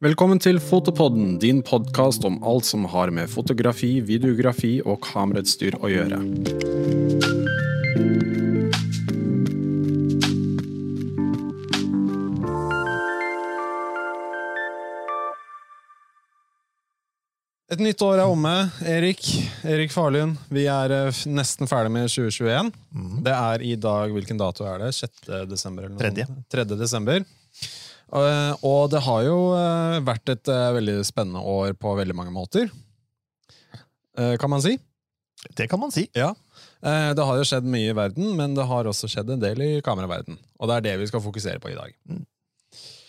Velkommen til Fotopodden, din podkast om alt som har med fotografi, videografi og kamerautstyr å gjøre. Et nytt år er omme. Erik Erik Farlund, vi er eh, nesten ferdig med 2021. Det er i dag Hvilken dato er det? 6. desember? Eller noe 3. 3. desember. Eh, Og det har jo eh, vært et eh, veldig spennende år på veldig mange måter. Kan man si? Det kan man si. Ja. Det har jo skjedd mye i verden, men det har også skjedd en del i kameraverden. Og det er det vi skal fokusere på i dag. Mm.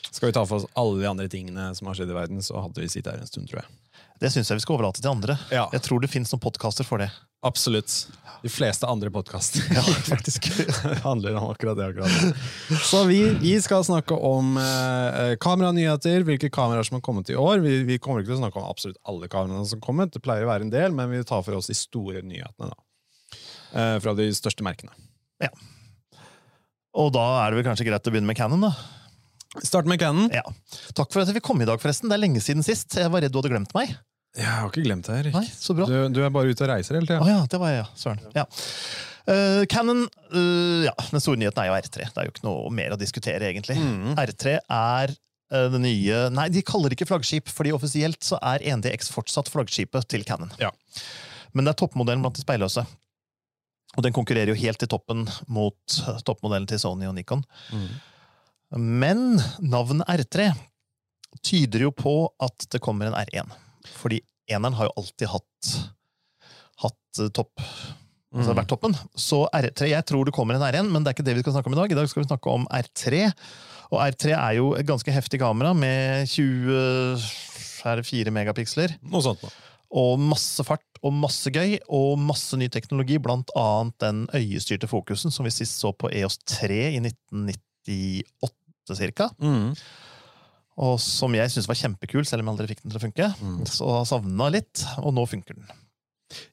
Skal vi ta for oss alle de andre tingene som har skjedd i verden, så hadde vi sittet her en stund, tror jeg. Det syns jeg vi skal overlate til andre. Ja. Jeg tror det fins noen podkaster for det. Absolutt. De fleste andre podkaster Ja, faktisk. handler om akkurat det. akkurat. Så vi, vi skal snakke om eh, kameranyheter, hvilke kameraer som har kommet i år. Vi, vi kommer ikke til å snakke om absolutt alle kameraene som har kommet, det pleier å være en del, men vi tar for oss de store nyhetene. da. Eh, fra de største merkene. Ja. Og da er det vel kanskje greit å begynne med Cannon, da. Start med Canon. Ja. Takk for at jeg fikk komme i dag, forresten. Det er lenge siden sist. Jeg var redd du hadde glemt meg. Jeg har ikke glemt det, Erik. Nei, så bra. Du, du er bare ute og reiser hele tida. ja, det var jeg, ja. Søren. Ja. Uh, Canon uh, ja, Den store nyheten er jo R3. Det er jo ikke noe mer å diskutere, egentlig. Mm. R3 er uh, det nye Nei, de kaller det ikke flaggskip, fordi offisielt så er 1DX fortsatt flaggskipet til Canon. Ja. Men det er toppmodellen blant de speilløse. Og den konkurrerer jo helt i toppen mot toppmodellen til Sony og Nikon. Mm. Men navnet R3 tyder jo på at det kommer en R1. Fordi eneren har jo alltid hatt, hatt topp. Mm. Altså vært toppen. Så R3, jeg tror det kommer en R1, men det er ikke det vi skal snakke om i dag. I dag skal vi snakke om R3. Og R3 er jo et ganske heftig kamera med 24 megapiksler. Noe sånt da. Og masse fart og masse gøy, og masse ny teknologi, blant annet den øyestyrte fokusen som vi sist så på EOS 3 i 1998 cirka. Mm. Og som jeg syntes var kjempekul, selv om jeg aldri fikk den til å funke. Mm. Så savna litt, og nå funker den.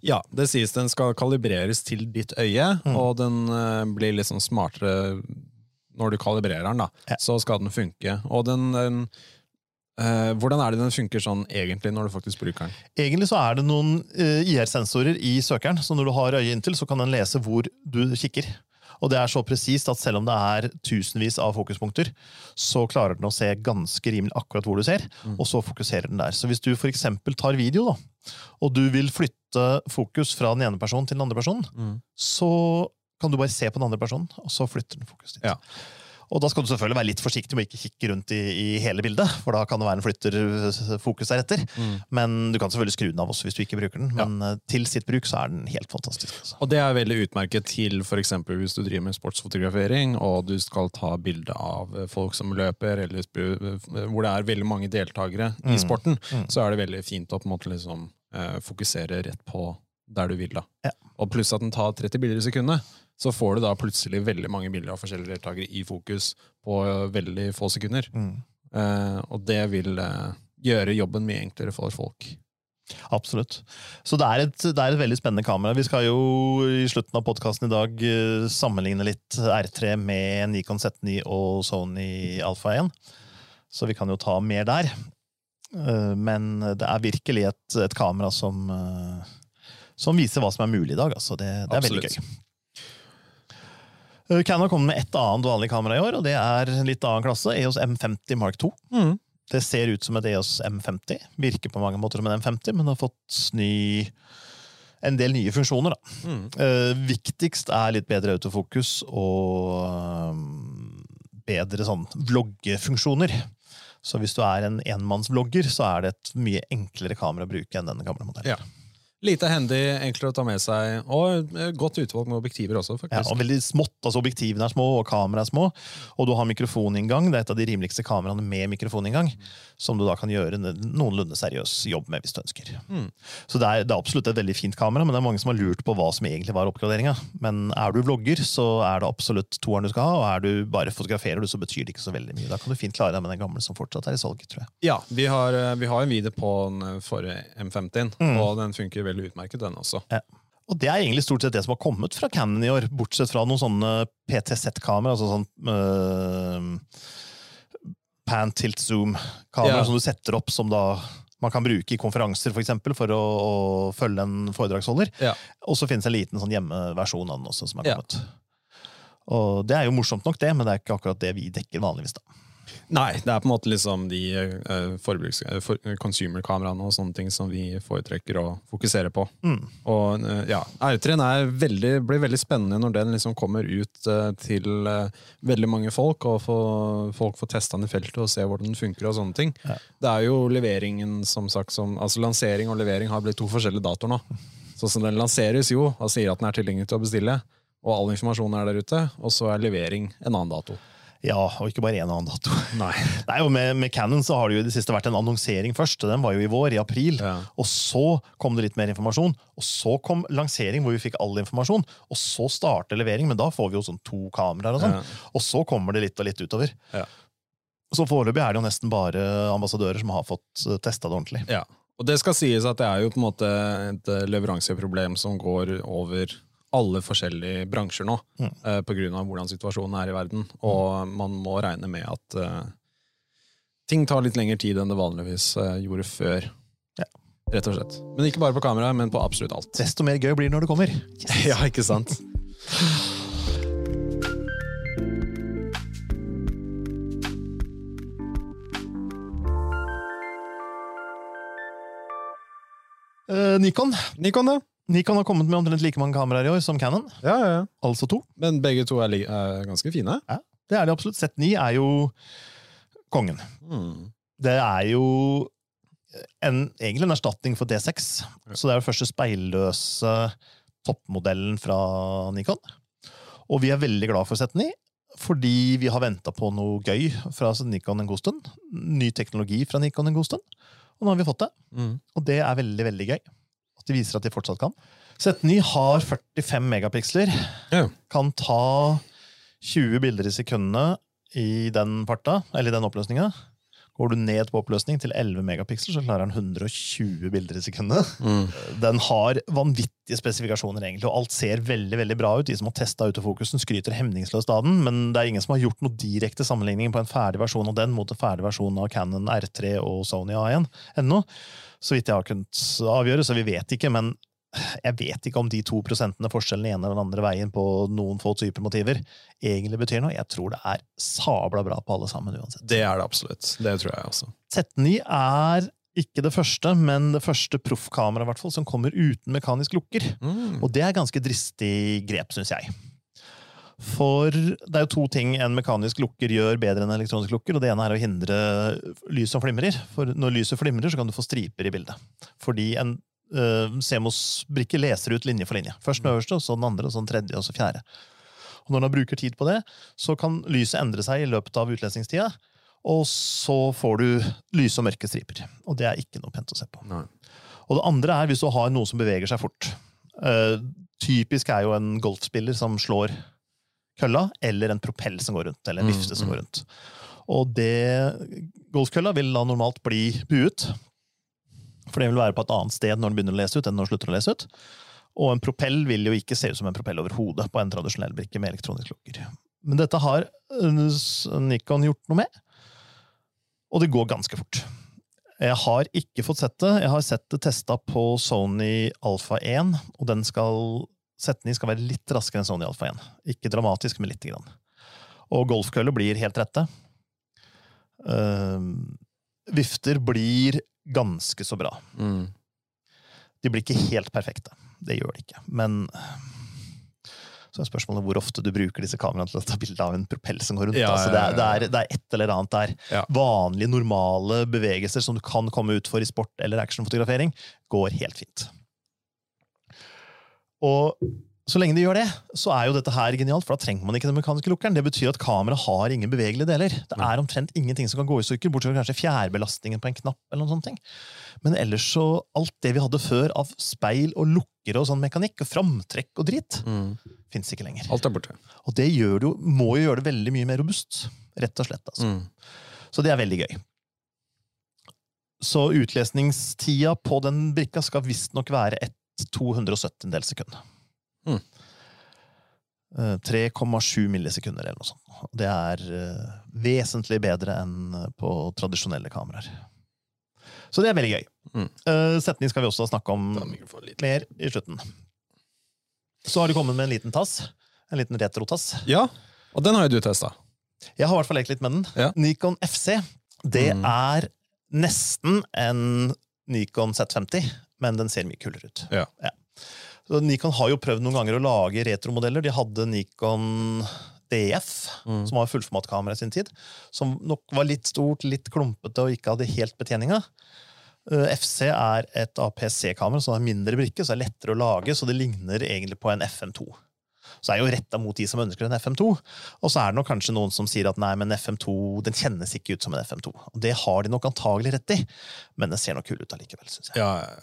Ja, det sies den skal kalibreres til ditt øye, Mm. og den eh, blir sånn smartere når du kalibrerer den. da. Ja. Så skal den funke. Og den, den uh, Hvordan er det den funker sånn egentlig når du faktisk bruker den? Egentlig så er det noen uh, IR-sensorer i søkeren, så når du har øyet inntil, så kan den lese hvor du kikker. Og det er så presist at selv om det er tusenvis av fokuspunkter, så klarer den å se ganske rimelig akkurat hvor du ser, Mm. og så fokuserer den der. Så hvis du eksempel tar video, da, og du vil flytte fokus fra den ene personen til den andre personen, så kan du bare se på den andre personen, og så flytter den fokus dit. Ja. Og da skal du selvfølgelig være litt forsiktig med å ikke kikke rundt i, i hele bildet, for da kan det være en flytter eh, fokus deretter. Mm. Men du kan selvfølgelig skru den av også hvis du ikke bruker den. Men ja. til sitt bruk så er den helt fantastisk. Altså. Og det er veldig utmerket til eksempel hvis du driver med sportsfotografering, og du skal ta bilde av eh, folk som løper, eller eh, hvor det er veldig mange deltakere i Mm. sporten, Mm. så er det veldig fint å på en måte liksom eh, fokusere rett på der du vil. da. Ja. Og pluss at den tar 30 bilder i sekundet, så får du da plutselig veldig mange bilder av forskjellige deltakere i fokus på eh, veldig få sekunder. Mm. Eh, og det vil eh, gjøre jobben mye enklere for folk. Absolutt. Så det er, et, det er et veldig spennende kamera. Vi skal jo i slutten av podkasten i dag eh, sammenligne litt R3 med Nikon Z9 og Sony Alpha 1. Så vi kan jo ta mer der. Eh, Men det er virkelig et, et kamera som, som viser hva som er mulig i dag. Altså. Det, det er veldig gøy. Eh, Canon har med ett annet vanlig kamera i år, og det er en litt annen klasse. EOS M50 Mark 2. Det ser ut som et EOS M50. Virker på mange måter som en M50, men har fått ny, en del nye funksjoner. Mm. Uh, viktigst er litt bedre autofokus og eh, bedre sånn vloggefunksjoner. Så hvis du er en enmannsvlogger, så er det et mye enklere kamera å bruke enn denne gamle modellen. Ja. Lite handy, enklere å ta med seg, og eh, godt utvalg med objektiver også, Ja, og veldig smått, altså Objektivene er små, og kameraet er små. Og du har mikrofoninngang. Det er et av de rimeligste kameraene med mikrofoninngang. Som du da kan gjøre en noenlunde seriøs jobb med hvis du ønsker. Mm. Så det er, det er absolutt et veldig fint kamera, men det er mange som har lurt på hva som egentlig var oppgraderinga. Men er du vlogger, så er det absolutt toeren du skal ha. Og er du bare fotograferer du, så betyr det ikke så veldig mye. Da kan du fint klare deg med den gamle som fortsatt er i salg, tror jeg. Ja, vi har, eh, vi har en video på den forrige M50, Mm. og den funker veldig utmerket, den også. Og det er egentlig stort sett det som har kommet fra Canon i år, bortsett fra noen sånne PTZ-kamera, altså sånn øh, pan tilt zoom-kamera Ja. som du setter opp som da man kan bruke i konferanser for, eksempel, for å, å følge en foredragsholder. Ja. Og så finnes en liten sånn hjemmeversjon av den også. som er Ja. kommet. Og Det er jo morsomt nok, det, men det er ikke akkurat det vi dekker vanligvis. da. Nei, det er på en måte liksom de uh, eh, for, consumer-kameraene og sånne ting som vi foretrekker å fokusere på. Mm. Og uh, ja, R3-en er veldig, blir veldig spennende når den liksom kommer ut uh, til eh, veldig mange folk, og få, folk får testa den i feltet og se hvordan den funker. og sånne ting. Ja. Det er jo leveringen, som sagt, som, altså lansering og levering har blitt to forskjellige datoer nå. Så, som Den lanseres jo og sier at den er tilgjengelig til å bestille, og all informasjon er der ute, og så er levering en annen dato. Ja, og ikke bare én annen dato. Nei. Nei, og med, med Canon så har det jo i det siste vært en annonsering først. Den var jo i vår, i april. Ja. Og så kom det litt mer informasjon. Og så kom lansering, hvor vi fikk all informasjon. Og så starter levering, men da får vi jo sånn to kameraer og sånn. Ja. Og så kommer det litt og litt utover. Ja. Så foreløpig er det jo nesten bare ambassadører som har fått testa det ordentlig. Ja, og det skal sies at det er jo på en måte et eh, leveranseproblem som går over alle forskjellige bransjer nå, Mm. uh, på grunn av hvordan situasjonen er i verden. Og man må regne med at uh, ting tar litt lengre tid enn det vanligvis uh, gjorde før. Ja. Rett og slett. Men ikke bare på kamera, men på absolutt alt. Desto mer gøy blir det når det kommer. Ja, ikke sant? Eh, Nikon Nikon, da? Nikon har kommet med omtrent like mange kameraer i år som Canon. Ja, ja, ja. Altså to. Men begge to er, er ganske fine. Ja, Det er det absolutt. Z9 er jo kongen. Mm. Det er jo en, egentlig en erstatning for D6. Så det er jo første speilløse toppmodellen fra Nikon. Og vi er veldig glad for Z9, fordi vi har venta på noe gøy fra Nikon en god stund. Ny teknologi fra Nikon en god stund. Og nå har vi fått det. Mm. Og det er veldig, veldig gøy. At de viser at de fortsatt kan. Z9 har 45 megapiksler. Ja. Kan ta 20 bilder i sekundet i den parta, eller i den oppløsninga. Går du ned på oppløsning til 11 megapiksler, så klarer den 120 bilder i sekundet. Mm. Den har vanvittige spesifikasjoner, egentlig, og alt ser veldig veldig bra ut. De som har testa autofokusen, skryter hemningsløst av den, men det er ingen som har gjort noe direkte sammenligning på en ferdig versjon av den mot en ferdig versjon av Canon R3 og Sony A1 ennå. Så vidt jeg har kunnet avgjøre, så vi vet ikke, men jeg vet ikke om de to prosentene forskjellen ene eller den andre veien på noen få typer motiver egentlig betyr noe. Jeg tror det er sabla bra på alle sammen uansett. Det er det absolutt. Det tror jeg også. Z9 er ikke det første, men det første proffkameraet i som kommer uten mekanisk lukker. Mm. Og det er ganske dristig grep, syns jeg. For det er jo to ting en mekanisk lukker gjør bedre enn en elektronisk lukker. og Det ene er å hindre lys som flimrer. For når lyset flimrer, så kan du få striper i bildet. Fordi en uh, CMOS-brikke leser ut linje for linje. Først den øverste, og så den andre, og så den tredje, og så fjerde. Og når man bruker tid på det, så kan lyset endre seg i løpet av utlesningstida. Og så får du lyse og mørke striper. Og det er ikke noe pent å se på. Nei. Og det andre er hvis du har noe som beveger seg fort. Uh, typisk er jo en golfspiller som slår kølla, eller en propell som går rundt, eller en Mm, vifte som mm. går rundt. Og det Golfkølla vil da normalt bli buet. For det vil være på et annet sted når den begynner å lese ut, enn når den slutter å lese ut. Og en propell vil jo ikke se ut som en propell overhodet på en tradisjonell brikke med elektronisk lukker. Men dette har eh, Nikon gjort noe med, og det går ganske fort. Jeg har ikke fått sett det. Jeg har sett det testa på Sony Alpha 1, og den skal Setning skal være litt raskere enn Sony Alpha 1. Ikke dramatisk, men lite grann. Og golfkøller blir helt rette. Uh, vifter blir ganske så bra. Mm. De blir ikke helt perfekte. Det gjør de ikke. Men så er spørsmålet hvor ofte du bruker disse kameraene til å ta bilde av en propell som går rundt. Ja, altså, det, er, det, ja, ja. er, det er et eller annet der. Ja. Vanlige, normale bevegelser som du kan komme ut for i sport eller actionfotografering, går helt fint. Og så lenge de gjør det, så er jo dette her genialt, for da trenger man ikke den mekaniske lukkeren. Det betyr at kameraet har ingen bevegelige deler. Det er omtrent ingenting som kan gå i stykker, bortsett fra kanskje fjærbelastningen på en knapp. eller noen sånne ting. Men ellers så, alt det vi hadde før av speil og lukker og sånn mekanikk, og framtrekk og drit, Mm. fins ikke lenger. Alt er borte. Og det jo, må jo gjøre det veldig mye mer robust. Rett og slett. altså. Mm. Så det er veldig gøy. Så utlesningstida på den brikka skal visstnok være et 270 del sekund. Mm. Eh, 3,7 millisekunder eller noe sånt. Det er eh, vesentlig bedre enn på tradisjonelle kameraer. Så det er veldig gøy. Mm. Eh, setning skal vi også snakke om er mer i slutten. Så har du kommet med en liten tass. En liten retrotass. Ja, og den har jo du testa. Jeg har i hvert fall lekt litt med den. Ja. Nikon FC. Det Mm. er nesten en Nikon Z50, men den ser mye kulere ut. Ja. Så Nikon har jo prøvd noen ganger å lage retromodeller. De hadde Nikon DF, Mm. som var fullformatkamera i sin tid, som nok var litt stort, litt klumpete og ikke hadde helt betjeninga. Eh, FC er et APC-kamera som har mindre brikke, så det er lettere å lage, så det ligner egentlig på en FM2. Så det er jo retta mot de som ønsker en FM2. Og så er det nok kanskje noen som sier at nei, men FM2 den kjennes ikke ut som en FM2. Og det har de nok antagelig rett i, men den ser nok kul ut allikevel, syns jeg. Ja, ja, ja.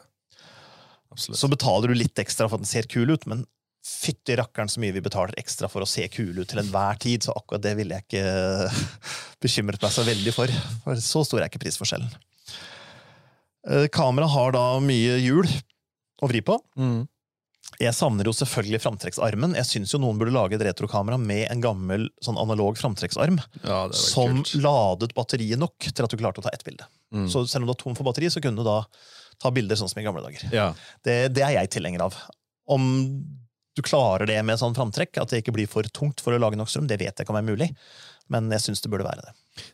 Absolutt. Så betaler du litt ekstra for at den ser kul ut, men fytti rakkeren så mye vi betaler ekstra for å se kul ut til enhver tid, så akkurat det ville jeg ikke bekymret meg så veldig for. For så stor er ikke prisforskjellen. Eh, Kameraet har da mye hjul å vri på. Mm. Jeg savner jo selvfølgelig framtrekksarmen. Jeg syns noen burde lage et retrokamera med en gammel sånn analog framtrekksarm Ja, som kult. ladet batteriet nok til at du klarte å ta ett bilde. Mm. Så selv om du var tom for batteri, så kunne du da ta bilder sånn som i gamle dager. Ja. Det, det er jeg tilhenger av. Om du klarer det med sånn framtrekk, at det ikke blir for tungt for å lage nok strøm, det vet jeg ikke om er mulig, men jeg syns det burde være det.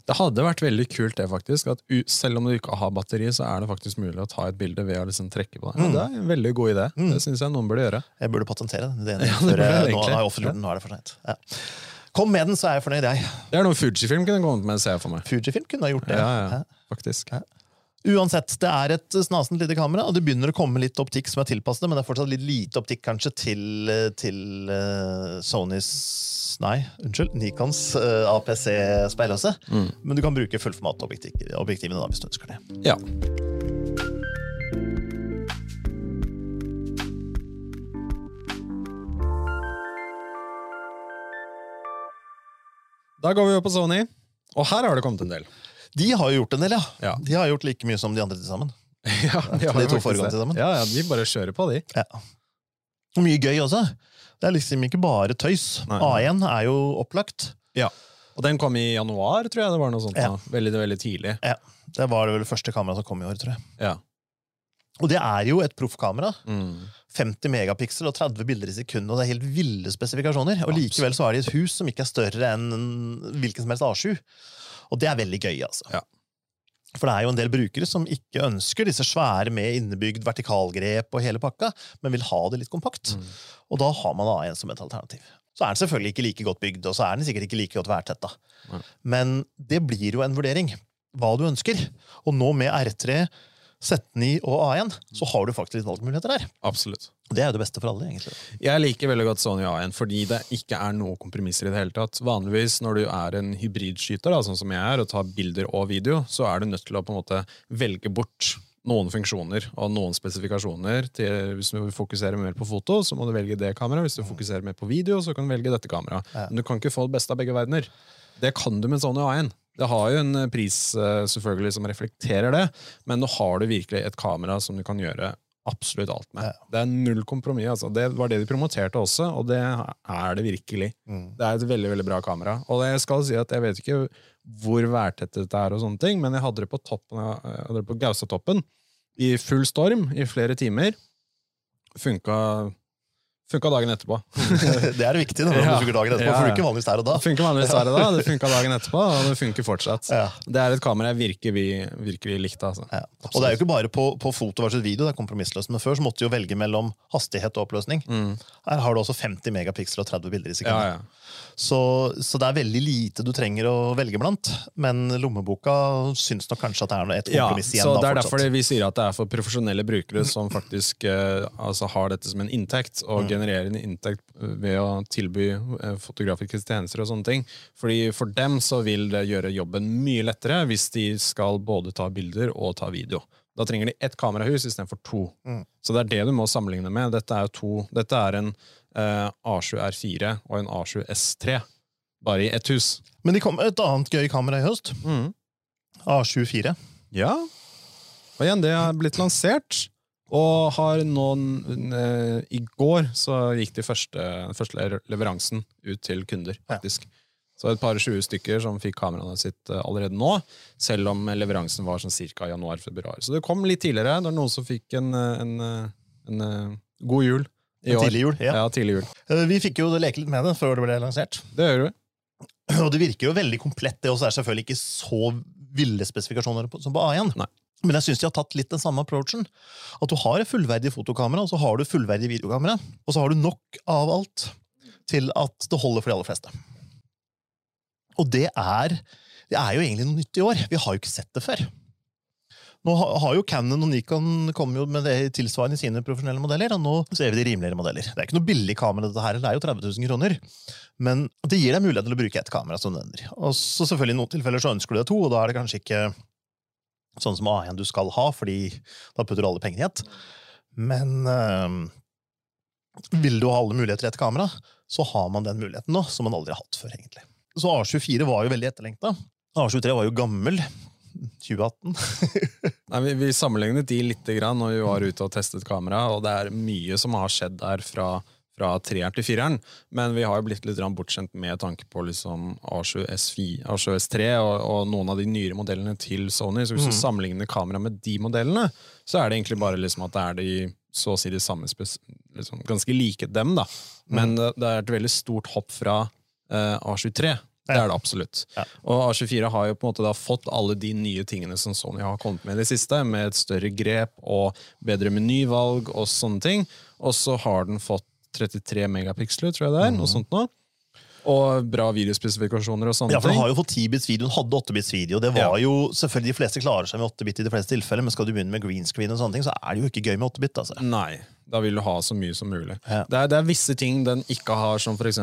Det hadde vært veldig kult, det faktisk. At selv om du ikke har batteri, så er det faktisk mulig å ta et bilde ved å liksom trekke på det. Mm. det er en veldig god idé. Mm. Det syns jeg noen burde gjøre. Jeg burde patentere den. Det, Ja, det burde jeg nå jeg nå er det for sent. Ja. Kom med den, så er jeg fornøyd, jeg. Det er noe Fujifilm kunne kommet med, ser jeg for meg. Fujifilm kunne ha gjort det. Ja, ja. Ja. Uansett, det er et snasent lite kamera, og det begynner å komme litt optikk som er tilpasset, men det er fortsatt litt lite optikk kanskje til, til uh, Sonys Nei, unnskyld, Nikons uh, APC-speilhøse Mm. Men du kan bruke fullformat-objektivene da, hvis du ønsker det. Ja. Da går vi over på Sony, og her har det kommet en del. De har jo gjort en del, ja. Ja. De har gjort like mye som de andre til sammen. Ja, de har to foregående til sammen. Ja, ja, De bare kjører på, de. Ja. Og mye gøy også. Det er liksom ikke bare tøys. Nei. A1 er jo opplagt. Ja. Og den kom i januar, tror jeg det var noe sånt. Ja. Veldig, veldig tidlig. Ja, Det var det vel første kameraet som kom i år, tror jeg. Ja. Og det er jo et proffkamera. Mm. 50 megapiksel og 30 bilder i sekundet, og det er helt ville spesifikasjoner. Og likevel så er det et hus som ikke er større enn hvilken som helst A7. Og det er veldig gøy, altså. Ja. For det er jo en del brukere som ikke ønsker disse svære med innebygd vertikalgrep og hele pakka, men vil ha det litt kompakt. Mm. Og da har man A1 som et alternativ. Så er den selvfølgelig ikke like godt bygd, og så er den sikkert ikke like godt værtetta. Nei. Men det blir jo en vurdering. Hva du ønsker. Og nå med R3, Z9 og A1, så har du faktisk valgmuligheter der. Absolutt. Det er jo det beste for alle, egentlig. Jeg liker veldig godt Sony A1 fordi det ikke er noe kompromisser i det hele tatt. Vanligvis når du er en hybridskyter, da, sånn som jeg er, og tar bilder og video, så er du nødt til å på en måte velge bort noen funksjoner og noen spesifikasjoner. Til, hvis du vil fokusere mer på foto, så må du velge det kameraet. Hvis du fokuserer mer på video, så kan du velge dette kameraet. Men du kan ikke få det beste av begge verdener. Det kan du med Sony A1. Det har jo en pris eh, selvfølgelig som reflekterer det, men nå har du virkelig et kamera som du kan gjøre absolutt alt med. Det er null kompromiss. Altså. Det var det de promoterte også, og det er det virkelig. Det er et veldig veldig bra kamera. Og jeg skal si at jeg vet ikke hvor værtett det er, og sånne ting, men jeg hadde det på toppen jeg hadde det på Gaustatoppen i full storm i flere timer. Funka, funka dagen etterpå. Det er viktig når Ja. funker dagen etterpå. Ja, For du vanligvis der og da. Det funker vanligvis der og da, det funka dagen etterpå, og det funker fortsatt. Ja. Det er et kamera jeg virkelig, virkelig likte. Altså. Ja. Og det er jo ikke bare på, på foto versus video, det er kompromissløst. Men før så måtte du jo velge mellom hastighet og oppløsning. Mm. Her har du også 50 megapiksel og 30 bilder i sekundet. Ja, ja. Så, så det er veldig lite du trenger å velge blant. Men lommeboka syns nok kanskje at det er et Ja, kompromiss igjen. så da, Det er fortsatt. derfor vi sier at det er for profesjonelle brukere som faktisk eh, altså har dette som en inntekt, og Mm. genererer en inntekt eh, ved å tilby eh, fotografiske tjenester og sånne ting. Fordi For dem så vil det gjøre jobben mye lettere hvis de skal både ta bilder og ta video. Da trenger de ett kamerahus istedenfor to. Mm. Så det er det du må sammenligne med. Dette er, to, dette er en eh, A7 R4 og en A7 S3, bare i ett hus. Men det kom et annet gøy kamera i høst. A74. Ja. Og igjen, det er blitt lansert. Og har noen eh, I går så gikk de første, første leveransen ut til kunder, faktisk. Så et par 20 stykker som fikk kameraene sitt eh, allerede nå, selv om leveransen var sånn ca. januar-februar. Så det kom litt tidligere. Det var noen som fikk en, en, en, eh, en, eh, god jul i En år. tidlig jul, ja. Ja, tidlig jul. Eh, Vi fikk jo leke litt med det før det ble lansert. Det gjør vi. Og det virker jo veldig komplett. Det også er selvfølgelig ikke så ville spesifikasjoner som på A1. Nei. Men jeg syns de har tatt litt den samme approachen. At du har et fullverdig fotokamera, og så har du fullverdig videokamera. Og så har du nok av alt til at det holder for de aller fleste. Og det er, det er jo egentlig noe nytt i år. Vi har jo ikke sett det før. Nå har jo Canon og Nikon kommet med det tilsvarende sine profesjonelle modeller, og nå ser vi de rimeligere modeller. Det er ikke noe billig kamera, dette her, det er jo 30 000 kroner. Men det gir deg mulighet til å bruke ett kamera som nødvendig. Og så selvfølgelig i noen tilfeller så ønsker du deg to, og da er det kanskje ikke sånn som A1 du skal ha, fordi da putter du alle pengene i ett. Men øh, vil du ha alle muligheter i ett kamera, så har man den muligheten nå, som man aldri har hatt før, egentlig. Så A24 var jo veldig etterlengta. A23 var jo gammel. 2018. Nei, vi, vi sammenlignet de litt grann når vi var ute og testet kamera, og det er mye som har skjedd der fra, fra treeren til fireren, men vi har jo blitt litt bortskjemt med tanke på liksom A7 S4, A7 S3 og, og noen av de nyere modellene til Sony. Så hvis du sammenligner kamera med de modellene, så er det egentlig bare liksom at det er de så å si de samme liksom, Ganske like dem, da. Men det, det er et veldig stort hopp fra A23. Det er det absolutt. Ja. Og A24 har jo på en måte da fått alle de nye tingene som Sony har kommet med i det siste, med et større grep og bedre menyvalg og sånne ting. Og så har den fått 33 megapiksler, tror jeg det er. Noe sånt nå. Og bra videospesifikasjoner og sånne ting. Ja, for den har jo fått 10-bits video, den hadde 8-bits video. Det var jo, selvfølgelig De fleste klarer seg med 8-bit i de fleste tilfeller, men skal du begynne med green screen, og sånne ting, så er det jo ikke gøy med 8-bit. altså. Nei, da vil du ha så mye som mulig. Ja. Det, er, det er visse ting den ikke har, som f.eks.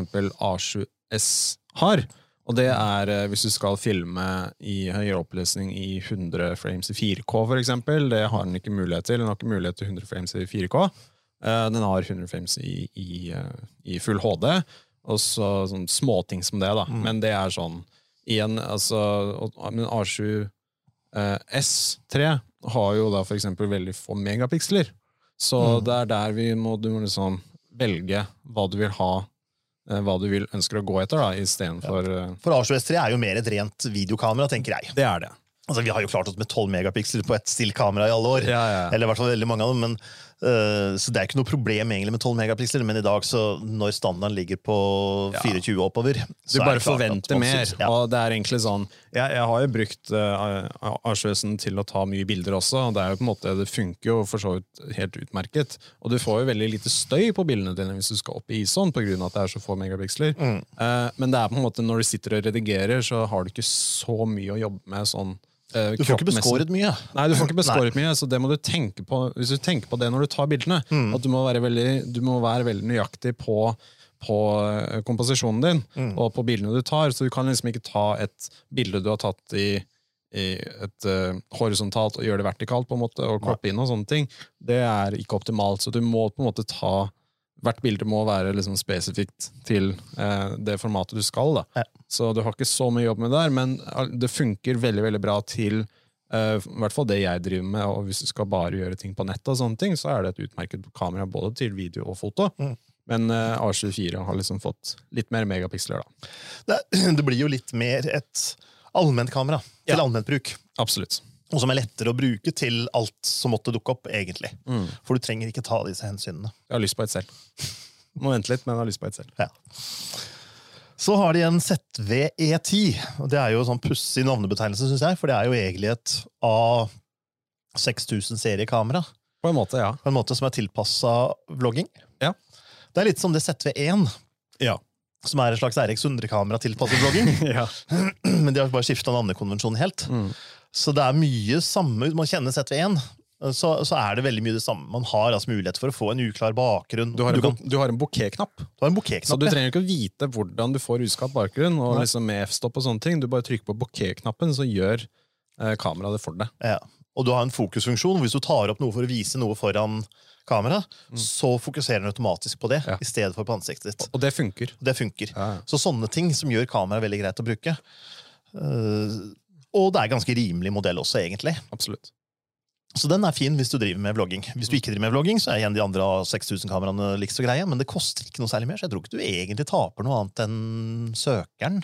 A7S har. Og det er eh, hvis du skal filme i høyere oppløsning i 100 frames i 4K, for eksempel. Det har den ikke mulighet til. Den har ikke mulighet til 100 frames i 4K. Eh, Den har 100 frames i, i, eh, i full HD, og så sånn småting som det, da. Men det er sånn igjen, altså Men A7 eh, S3 har jo da for eksempel veldig få megapiksler. Så det er der vi må, du må liksom velge hva du vil ha, hva du vil ønsker å gå etter, da, istedenfor ja. For A7S3 er jo mer et rent videokamera, tenker jeg. Det er det. Altså, Vi har jo klart oss med 12 megapiksler på ett stillkamera i alle år. Ja, ja. Eller i hvert fall veldig mange av dem. Men, så det er ikke noe problem egentlig med 12 megapiksler, men i dag, så når standarden ligger på Ja. 24 ja. oppover Du bare forventer mer. Ja. Og det er egentlig sånn Jeg, jeg har jo brukt uh, A7-en til å ta mye bilder også, og det er jo på en måte Det funker jo for så vidt helt utmerket. Og du får jo veldig lite støy på bildene dine hvis du skal opp i ISO-en pga. at det er så få megapiksler. Mm. Uh, men det er på en måte når du sitter og redigerer, så har du ikke så mye å jobbe med sånn eh, Du får ikke beskåret mye. Nei, du får ikke beskåret mye, så det må du tenke på hvis du tenker på det når du tar bildene. Mm. At du må være veldig, du må være veldig nøyaktig på, på eh, komposisjonen din Mm. og på bildene du tar. Så du kan liksom ikke ta et bilde du har tatt i, i et uh, horisontalt og gjøre det vertikalt, på en måte, og kroppe inn og sånne ting. Det er ikke optimalt, så du må på en måte ta Hvert bilde må være liksom spesifikt til eh, det formatet du skal. Ja. Så du har ikke så mye jobb med det der, men det funker veldig veldig bra til eh, i hvert fall det jeg driver med, og hvis du skal bare gjøre ting på nett, og sånne ting, så er det et utmerket kamera både til video og foto. Mm. Men eh, A24 har liksom fått litt mer megapiksler, da. Det, det blir jo litt mer et allmennkamera til Ja. allment bruk. Absolutt. Og som er lettere å bruke til alt som måtte dukke opp, egentlig. Mm. For du trenger ikke ta disse hensynene. Jeg har lyst på et selv. Må vente litt, men jeg har lyst på et selv. Ja. Så har de en ZV-E10. og Det er jo en sånn pussig navnebetegnelse, syns jeg. For det er jo egentlig et A6000-seriekamera. På en måte, ja. På en måte som er tilpassa vlogging. Ja. Det er litt som det ZV-1, Ja. som er et slags RX 100-kamera tilpasset vlogging. ja. Men de har bare skifta navnekonvensjonen helt. Mm. Så det er mye samme Man kjenner ZV1, så, så er det veldig mye det samme. Man har altså mulighet for å få en uklar bakgrunn. Du har en, kan, du har en bokeh-knapp, du har så du trenger ikke å vite hvordan du får uskapt bakgrunn. og Nei. liksom med F-stopp og sånne ting. Du bare trykker på bouquet-knappen, så gjør eh, kameraet det for deg. Ja. Og du har en fokusfunksjon. Hvis du tar opp noe for å vise noe foran kamera, så fokuserer den automatisk på det, Mm. Ja. i stedet for på ansiktet ditt. Og det funker. Det funker. Ja. Så sånne ting som gjør kameraet veldig greit å bruke. Eh, og det er ganske rimelig modell også, egentlig. Absolutt. Så den er fin hvis du driver med vlogging. Hvis du ikke driver med vlogging, så er igjen de andre 6000 kameraene like så greie, men det koster ikke noe særlig mer, så jeg tror ikke du egentlig taper noe annet enn søkeren.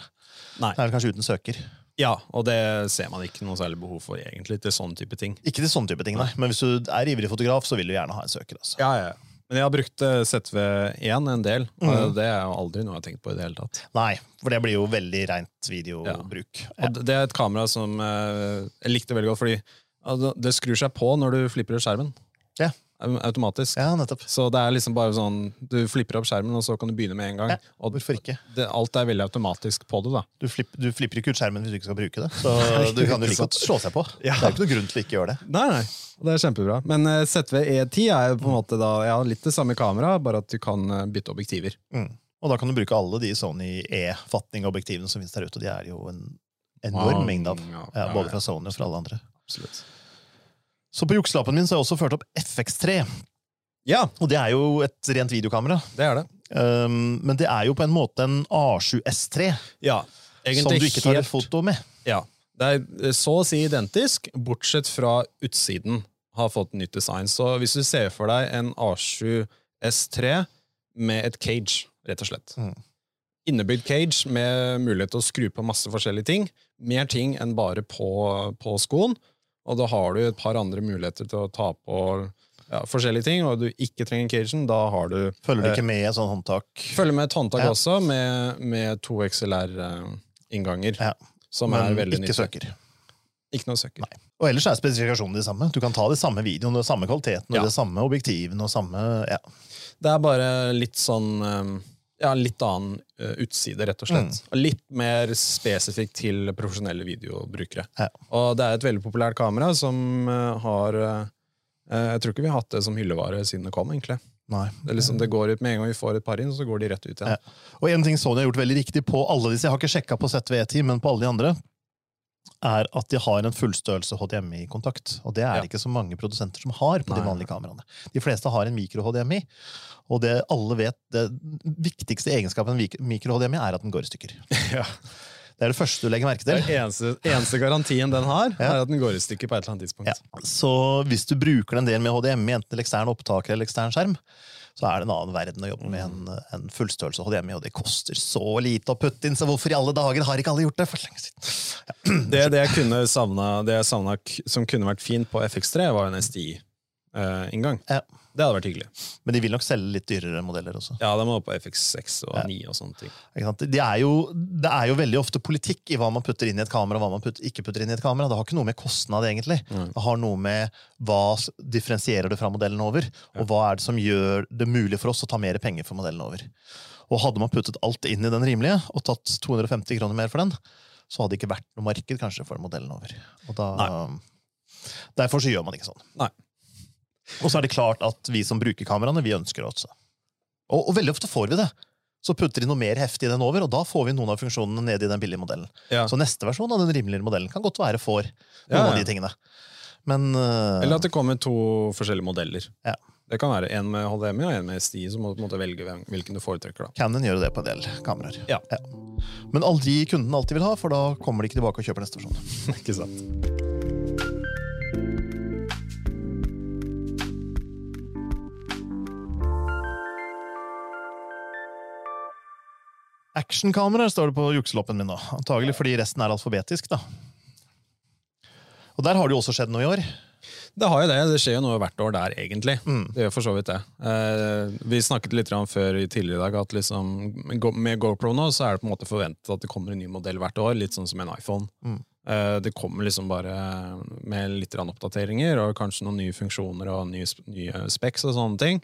Nei. Det er vel kanskje uten søker. Ja, og det ser man ikke noe særlig behov for egentlig til sånne type ting. Ikke til sånne type ting, nei. Men hvis du er ivrig fotograf, så vil du gjerne ha en søker. altså. Ja, ja. Men jeg har brukt eh, ZV1 en del. og mm. Det er jo aldri noe jeg har tenkt på i det hele tatt. Nei, for det blir jo veldig rent videobruk. Ja. Og det- er et kamera som eh, jeg likte veldig godt, fordi altså, det skrur seg på når du flipper skjermen. Ja. Au- Automatisk. ja, nettopp. Så det er liksom bare sånn, du flipper opp skjermen, og så kan du begynne med en gang. Ja, og Hvorfor ikke? det, alt er veldig automatisk på det. da. Du, flipp, du flipper ikke ut skjermen hvis du ikke skal bruke det. Så du kan jo like godt slå seg på. Ja. Det er ikke noe grunn til å ikke gjøre det. Nei, nei. Det er kjempebra. Men uh, ZV-E10 er jo på en måte da, ja, litt det samme kamera, bare at du kan eh, bytte objektiver. Mm. Og da kan du bruke alle de Sony E-fatning-objektivene som finnes der ute. og De er jo en enorm Wow. mengde av. Ja, både fra Sony og fra alle andre. Absolutt. Så på jukselappen min så har jeg også ført opp FX3. Ja, Og det er jo et rent videokamera. det er det. Um, men det er jo på en måte en A7S3 Ja, som du ikke tar et foto med. Ja, det er så å si identisk, bortsett fra utsiden har fått nytt design. Så hvis du ser for deg en A7 S3 med et cage, rett og slett. Mm. Innebygd cage med mulighet til å skru på masse forskjellige ting. Mer ting enn bare på, på skoen. Og da har du et par andre muligheter til å ta på ja, forskjellige ting, og du ikke trenger cagen, da har du Følger du Eh, ikke med i et sånt håndtak? Følger med et håndtak Ja. også, med, med to XLR-innganger. Ja. Som er veldig ikke nyttig. søker. Ikke noe søker. Nei. Og ellers er spesifikasjonene de samme. Du kan ta de samme videoene, de samme kvaliteten, og de samme objektivene og samme ja. Det er bare litt sånn eh, Ja, litt annen uh, utside, rett og slett. Mm. Litt mer spesifikt til profesjonelle videobrukere. Ja. Og det er et veldig populært kamera som uh, har uh, Jeg tror ikke vi har hatt det som hyllevare siden det kom, egentlig. Nei. Det, liksom, det går ut Med en gang vi får et par inn, så går de rett ut igjen. Ja. Og en ting Sony har gjort veldig riktig på alle disse, jeg har ikke sjekka på ZV10, men på alle de andre, er at de har en fullstørrelse HDMI-kontakt. Og det er Ja. det ikke så mange produsenter som har på de vanlige kameraene. De fleste har en mikro-HDMI, og det alle vet, det viktigste egenskapen med mikro-HDMI er at den går i stykker. Ja. Det er det første du legger merke til. Den eneste, eneste garantien den har, Ja. er at den går i stykker på et eller annet tidspunkt. Ja. Så hvis du bruker den delen med HDMI, enten til ekstern opptaker eller ekstern skjerm, så er det en annen verden å jobbe med en, en fullstørrelse HDMI, og det koster så lite å putte inn, så hvorfor i alle dager har ikke alle gjort det for lenge siden? Det, det jeg kunne savna, det jeg savna som kunne vært fint på FX3, var en SDI-inngang. Ja. Det hadde vært hyggelig. Men de vil nok selge litt dyrere modeller også. Ja, det må på FX6 og Ja. 9 og sånne ting. Ikke sant? De er jo, det er jo veldig ofte politikk i hva man putter inn i et kamera og hva man putter, ikke putter inn i et kamera. Det har ikke noe med kostnad, egentlig. Mm. Det har noe med hva differensierer du fra modellen over, og hva er det som gjør det mulig for oss å ta mer penger for modellen over. Og hadde man puttet alt inn i den rimelige, og tatt 250 kroner mer for den, så hadde det ikke vært noe marked kanskje for modellen over. Da, derfor så gjør man ikke sånn. Nei. Og så er det klart at vi som bruker kameraene, vi ønsker det også. Og, og veldig ofte får vi det. Så putter de noe mer heftig i den over, og da får vi noen av funksjonene ned i den billige modellen. Ja. Så neste versjon av den rimeligere modellen kan godt være får noen Ja, ja. av de tingene. Men uh, Eller at det kommer to forskjellige modeller. Ja. Det kan være en med HDMI og en med SDI, så må du velge hvilken du foretrekker. da. Canon gjør det på en del kameraer. Ja. Men aldri kunden alltid vil ha, for da kommer de ikke tilbake og kjøper neste versjon. Ikke sant? Actionkameraer står det på jukselappen min nå. Antagelig fordi resten er alfabetisk. da. Og der har det jo også skjedd noe i år. Det har jo det. Det skjer jo noe hvert år der, egentlig. Mm. Det gjør for så vidt det. Eh, vi snakket litt før i tidligere i dag at liksom, med GoPro nå så er det på en måte forventet at det kommer en ny modell hvert år, litt sånn som en iPhone. Mm. Eh, det kommer liksom bare med litt oppdateringer og kanskje noen nye funksjoner og nye, nye specs og sånne ting.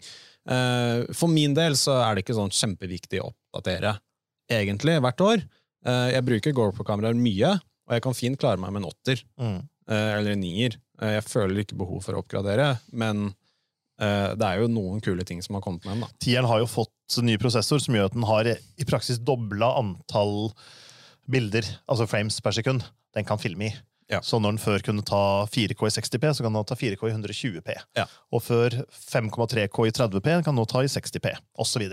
Eh, for min del så er det ikke sånn kjempeviktig å oppdatere egentlig hvert år. Eh, jeg bruker GoPro-kameraer mye, og jeg kan fint klare meg med en åtter Mm. eh, eller en nier. Eh, Jeg føler ikke behov for å oppgradere, men det er jo noen kule ting som har kommet med den. Tieren har jo fått ny prosessor som gjør at den har i praksis dobla antall bilder, altså frames per sekund, den kan filme i. Ja. Så når den før kunne ta 4K i 60P, så kan den nå ta 4K i 120P. Ja. Og før 5,3K i 30P kan den nå ta i 60P, osv.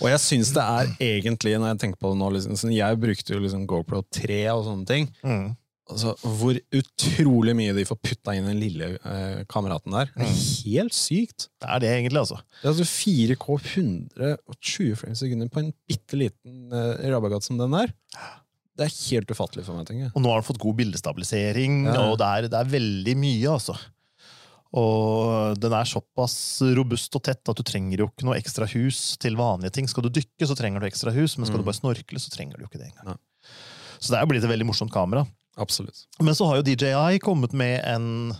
Og jeg syns det er egentlig, når jeg tenker på det nå liksom, sånn, Jeg brukte jo liksom GoPro 3 og sånne ting. Mm. Altså, hvor utrolig mye de får putta inn den lille eh, kameraten der. Det er helt sykt. Det er det egentlig, altså. Det er altså 4K 120 frames i sekunder på en bitte liten eh, rabagatt som den der. Det er helt ufattelig for meg. tenker jeg. Og nå har den fått god bildestabilisering, Ja. og det er, det er veldig mye, altså. Og den er såpass robust og tett at du trenger jo ikke noe ekstra hus til vanlige ting. Skal du dykke, så trenger du ekstra hus, men skal Mm. du bare snorkle, så trenger du jo ikke det engang. Ja. Så det er jo blitt et veldig morsomt kamera. Absolutt. Men så har jo DJI kommet med en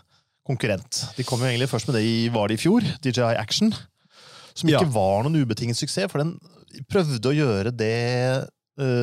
konkurrent. De kom jo egentlig først med det i, var det i fjor, DJI Action. Som ikke Ja. var noen ubetinget suksess, for den prøvde å gjøre det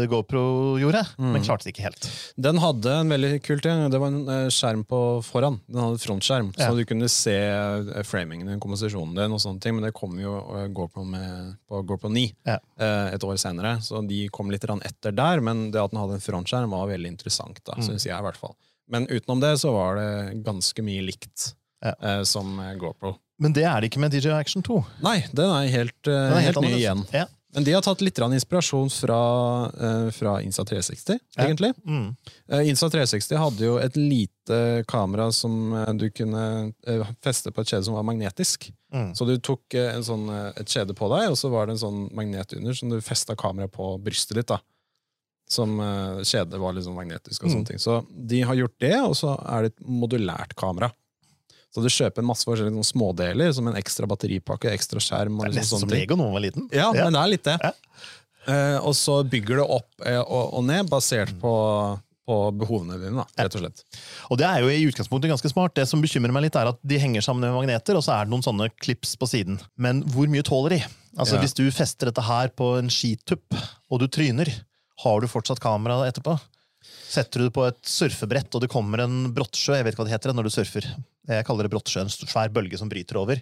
GoPro gjorde, men Mm. klarte det ikke helt. Den hadde en veldig kul ting. Det var en eh, skjerm på foran. Den hadde frontskjerm, Ja. så du kunne se eh, framingen komposisjonen din og sånne ting. Men det kom jo eh, GoPro med, på GoPro 9 Ja. eh, et år senere, så de kom litt etter der. Men det at den hadde en frontskjerm, var veldig interessant, da, Mm. synes jeg i hvert fall. Men utenom det så var det ganske mye likt Ja. eh, som eh, GoPro. Men det er det ikke med DJI Action 2. Nei, den er helt, eh, Den er helt, ny igjen. Ja. Men de har tatt litt inspirasjon fra, eh, fra Insta360, Ja. egentlig. Mm. Eh, Insta360 hadde jo et lite kamera som eh, du kunne feste på et kjede som var magnetisk. Mm. Så du tok en sånn, et kjede på deg, og så var det en sånn magnet under, som du festa kameraet på brystet ditt. da. Som kjedet var liksom magnetisk og Mm. sånne ting. Så de har gjort det, og så er det et modulært kamera. Så du kjøper masse forskjellige smådeler, som en ekstra batteripakke, ekstra skjerm Det er liksom nesten som. Lego når man var liten. Ja, men det er litt det. Ja. Uh, og så bygger det opp uh, og, ned, basert på, på behovene dine, da, rett og slett. Og det er jo i utgangspunktet ganske smart. Det som bekymrer meg litt, er at de henger sammen med magneter, og så er det noen sånne klips på siden. Men hvor mye tåler de? Altså Ja. Hvis du fester dette her på en skitupp, og du tryner, har du fortsatt kamera etterpå? Setter du det på et surfebrett, og det kommer en brottsjø, jeg vet ikke hva det heter når du surfer. Jeg kaller det brottsjø, en svær bølge som bryter over.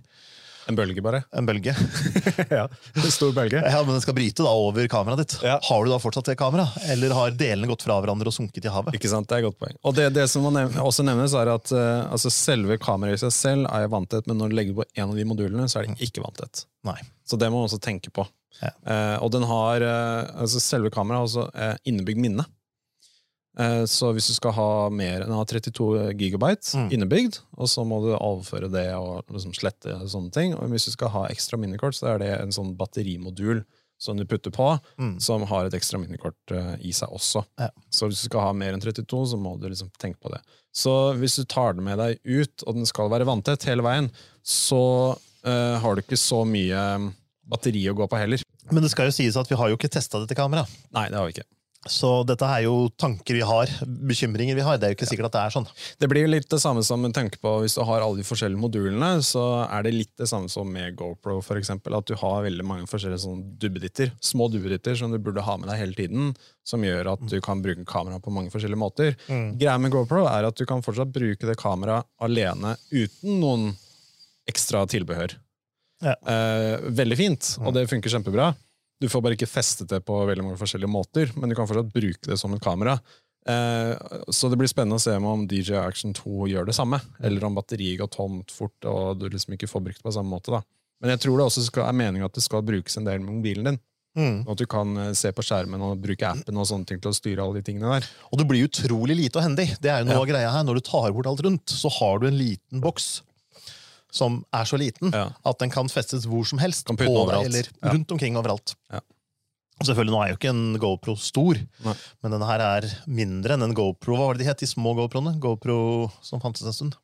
En bølge, bare. En bølge. ja, En stor bølge. Ja, Men den skal bryte da over kameraet ditt. Ja. Har du da fortsatt det kameraet? Eller har delene gått fra hverandre og sunket i havet? Ikke sant, Det er et godt poeng. Og det, det som nevne, også nevnes, er at uh, altså selve kameraet i seg selv er vanntett, men når du legger på en av de modulene, så er det ikke vanntett. Nei. Så det må man også tenke på. Ja. Uh, og den har, uh, altså selve kameraet har også innebygd minne. Eh, så hvis du skal ha mer enn 32 gigabyte Mm. innebygd, og så må du overføre det og liksom slette sånne ting. Og hvis du skal ha ekstra minnekort, så er det en sånn batterimodul som du putter på, Mm. som har et ekstra minnekort eh, i seg også. Ja. Så hvis du skal ha mer enn 32, så må du liksom tenke på det. Så hvis du tar den med deg ut, og den skal være vanntett hele veien, så uh, har du ikke så mye batteri å gå på heller. Men det skal jo sies at vi har jo ikke testa dette kameraet. Nei, det har vi ikke. Så dette er jo tanker vi har, bekymringer vi har. Det er jo ikke sikkert at det er sånn. Det blir litt det samme som en tenker på hvis du har alle de forskjellige modulene, så er det litt det samme som med GoPro, for eksempel, at du har veldig mange forskjellige sånne dubbeditter, små dubbeditter som du burde ha med deg hele tiden, som gjør at du kan bruke kamera på mange forskjellige måter. Greia med GoPro er at du kan fortsatt bruke det kameraet alene uten noen ekstra tilbehør. Ja. Eh, veldig fint, og det funker kjempebra. Du får bare ikke festet det på veldig mange forskjellige måter, men du kan fortsatt bruke det som et kamera. Eh, så det blir spennende å se om DJ Action 2 gjør det samme, eller om batteriet går tomt fort og du liksom ikke får brukt det på samme måte. da. Men jeg tror det også skal, er meningen at det skal brukes en del med mobilen din. Mm. At du kan eh, se på skjermen og bruke appen og sånne ting til å styre alle de tingene der. Og det blir utrolig lite og hendig. Det er jo noe Ja. av greia her. Når du tar bort alt rundt, så har du en liten boks som er så liten Ja. at den kan festes hvor som helst. På deg. Eller rundt omkring overalt. Ja. Og Selvfølgelig, Nå er jo ikke en GoPro stor, Nei. men denne her er mindre enn en GoPro. Hva var det de het, de små GoProene? GoPro som fantes en stund.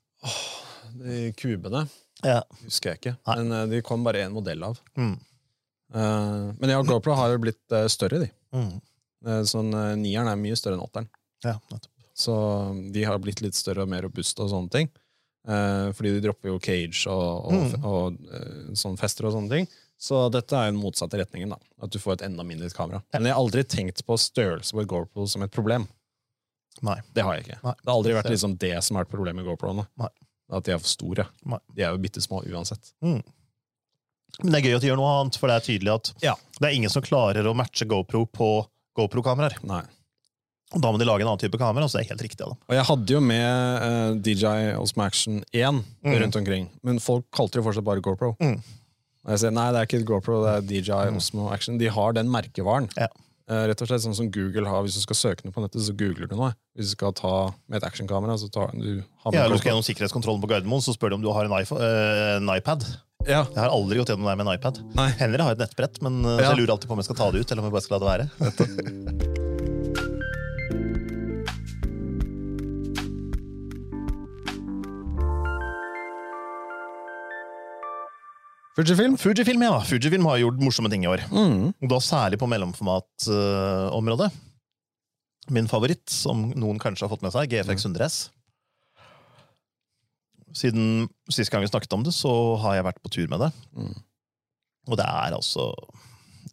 De kubene Ja. husker jeg ikke, Nei. men eh, de kom bare én modell av. Mm. Uh, men ja, GoPro har jo blitt uh, større, de. Mm. Uh, sånn, Nieren er mye større enn åtteren. ja, nettopp. Så de har blitt litt større og mer robuste og sånne ting. Eh, fordi de dropper jo cage og, og, Mm. og, sånn fester og sånne ting. Så dette er jo den motsatte retningen. da At du får et enda mindre kamera. Men jeg har aldri tenkt på størrelse på et GoPro som et problem. Nei. Det har jeg ikke. Nei. Det har aldri vært liksom det som har vært problemet med GoProene. At de er for store. Nei. De er jo bitte små uansett. Men det er gøy at de gjør noe annet, for det er tydelig at Ja. det er ingen som klarer å matche GoPro på GoPro-kameraer. Nei. Og Da må de lage en annen type kamera, så det er helt riktig av dem. Og jeg hadde jo med uh, DJI Osmo Action 1 Mm. rundt omkring, men folk kalte det fortsatt bare GoPro. Mm. Og jeg sier nei, det er ikke et GoPro, det er DJI Mm. Osmo Action. De har den merkevaren. Ja. Uh, rett og slett sånn som Google har Hvis du skal søke noe på nettet, så googler du noe. Hvis du skal ta med et actionkamera, så tar du har med Ja, du skal gjennom sikkerhetskontrollen på Gardermoen, så spør de om du har en, iPhone, eh, en iPad. Ja, Jeg har aldri gått gjennom det med en iPad. Nei. Jeg har et nettbrett, men eh, Ja. jeg lurer alltid på om jeg skal ta det ut, eller om jeg bare skal la det være. Fujifilm. Fujifilm, ja. Fujifilm har gjort morsomme ting i år. Mm. Og Da særlig på mellomformatområdet. Min favoritt, som noen kanskje har fått med seg, GFX 100S. Siden sist gang vi snakket om det, så har jeg vært på tur med det. Mm. Og det er altså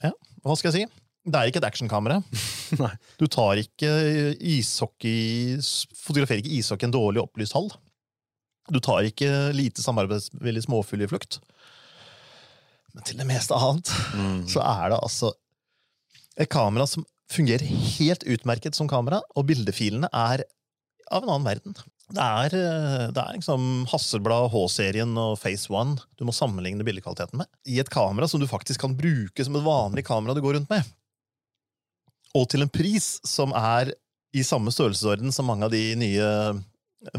Ja, hva skal jeg si? Det er ikke et actionkamera. Du tar ikke ishockey Fotograferer ikke ishockey i en dårlig opplyst hall. Du tar ikke lite samarbeidsvillig småfugl i flukt. Men til det meste annet Mm. så er det altså et kamera som fungerer helt utmerket som kamera, og bildefilene er av en annen verden. Det er, eh, det er liksom Hasselblad H-serien og Face One du må sammenligne bildekvaliteten med. I et kamera som du faktisk kan bruke som et vanlig kamera du går rundt med. Og til en pris som er i samme størrelsesorden som mange av de nye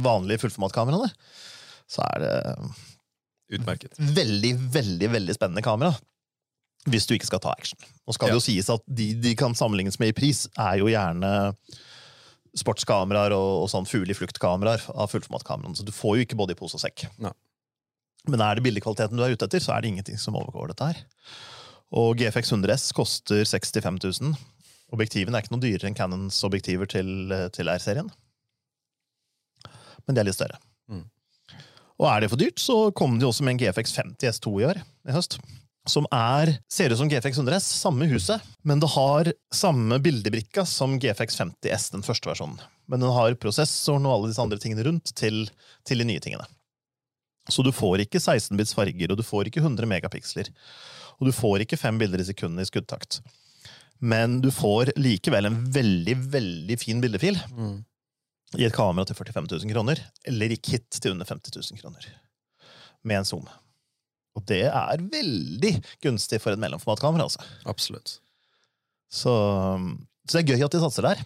vanlige fullformatkameraene. Så er det Utmerket. veldig, veldig veldig spennende kamera. Hvis du ikke skal ta action. Nå skal det jo sies at de de kan sammenlignes med i pris, er jo gjerne sportskameraer og, og sånn fugl i flukt-kameraer av fullformatkameraene. Så du får jo ikke både i pose og sekk. Nei. Men er det bildekvaliteten du er ute etter, så er det ingenting som overgår dette her. Og GFX 100S koster 65 000. Objektivene er ikke noe dyrere enn Canons objektiver til, til R-serien. Men de er litt større. Og er det for dyrt, så kom de også med en GFX 50 S2 i år, i høst. Som er, ser ut som GFX 100 S, samme huset, men det har samme bildebrikka som GFX 50 S, den første versjonen. Men den har prosessoren og alle disse andre tingene rundt til, til de nye tingene. Så du får ikke 16-bits farger, og du får ikke 100 megapiksler. Og du får ikke fem bilder i sekundet i skuddtakt. Men du får likevel en veldig, veldig fin bildefil Mm. I et kamera til 45 000 kroner, eller i kit til under 50 000 kroner. Med en zoom. Og det er veldig gunstig for et mellomformatkamera, altså. Absolutt. Så, så det er gøy at de satser der.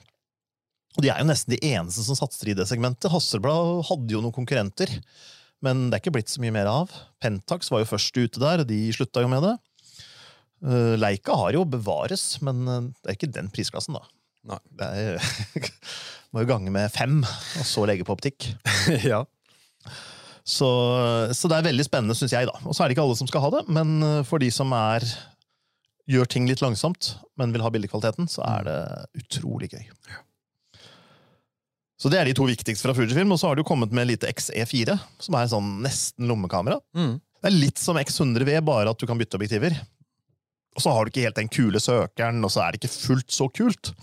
Og de er jo nesten de eneste som satser i det segmentet. Hasselblad hadde jo noen konkurrenter, men det er ikke blitt så mye mer av. Pentax var jo først ute der, og de slutta jo med det. Eh, Leica har jo bevares, men eh, det er ikke den prisklassen, da. Nei. Det er, må jo gange med fem, og så legge på optikk. ja. Så, så det er veldig spennende, syns jeg. da. Og så er det ikke alle som skal ha det, men eh, for de som er gjør ting litt langsomt, men vil ha bildekvaliteten, så er det utrolig gøy. Så det er de to viktigste fra Fujifilm. Og så har du kommet med lite XE4, som er sånn nesten lommekamera. Mm. Det er litt som X100V, bare at du kan bytte objektiver. Og så har du ikke helt den kule søkeren, og så er det ikke fullt så kult.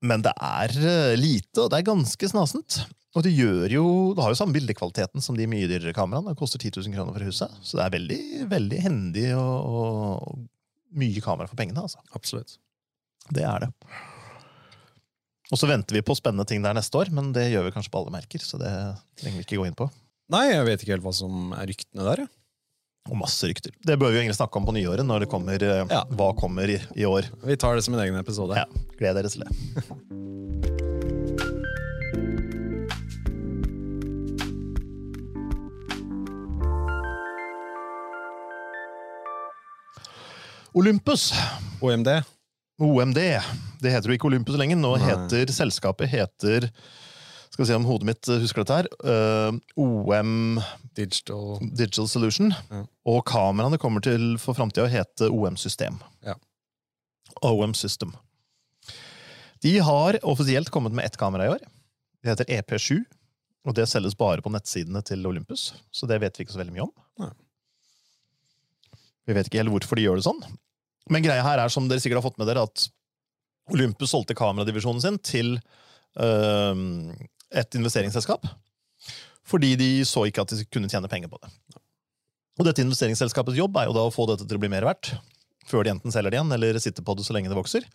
Men det er eh, lite, og det er ganske snasent. Og det jo, det har jo samme bildekvaliteten som de mye dyrere kameraene. Det koster 10 000 kroner for huset. Så det er veldig, veldig hendig og, og mye kamera for pengene. altså. Absolutt. Det er det. Og så venter vi på spennende ting der neste år, men det gjør vi kanskje på alle merker. så det trenger vi ikke gå inn på. Nei, jeg vet ikke helt hva som er ryktene der. jeg. Og masse rykter. Det bør vi jo egentlig snakke om på nyåret, når det kommer, eh, Ja. hva kommer i, i år. Vi tar det som en egen episode. Ja, Gled dere til det. Olympus. OMD. OMD. Det heter jo ikke Olympus lenger. Nå Nei. heter selskapet heter Skal vi se om hodet mitt husker dette her. Uh, OM Digital Digital Solution. Ja. Og kameraene kommer til for framtida å hete OM System. Ja. OM System. De har offisielt kommet med ett kamera i år. Det heter EP7. Og det selges bare på nettsidene til Olympus, så det vet vi ikke så veldig mye om. Nei. Vi vet ikke helt hvorfor de gjør det sånn. Men greia her er, som dere sikkert har fått med dere, at Olympus solgte kameradivisjonen sin til øh, et investeringsselskap. Fordi de så ikke at de kunne tjene penger på det. Og dette investeringsselskapets jobb er jo da å få dette til å bli mer verdt. Før de enten selger det igjen, eller sitter på det så lenge det vokser.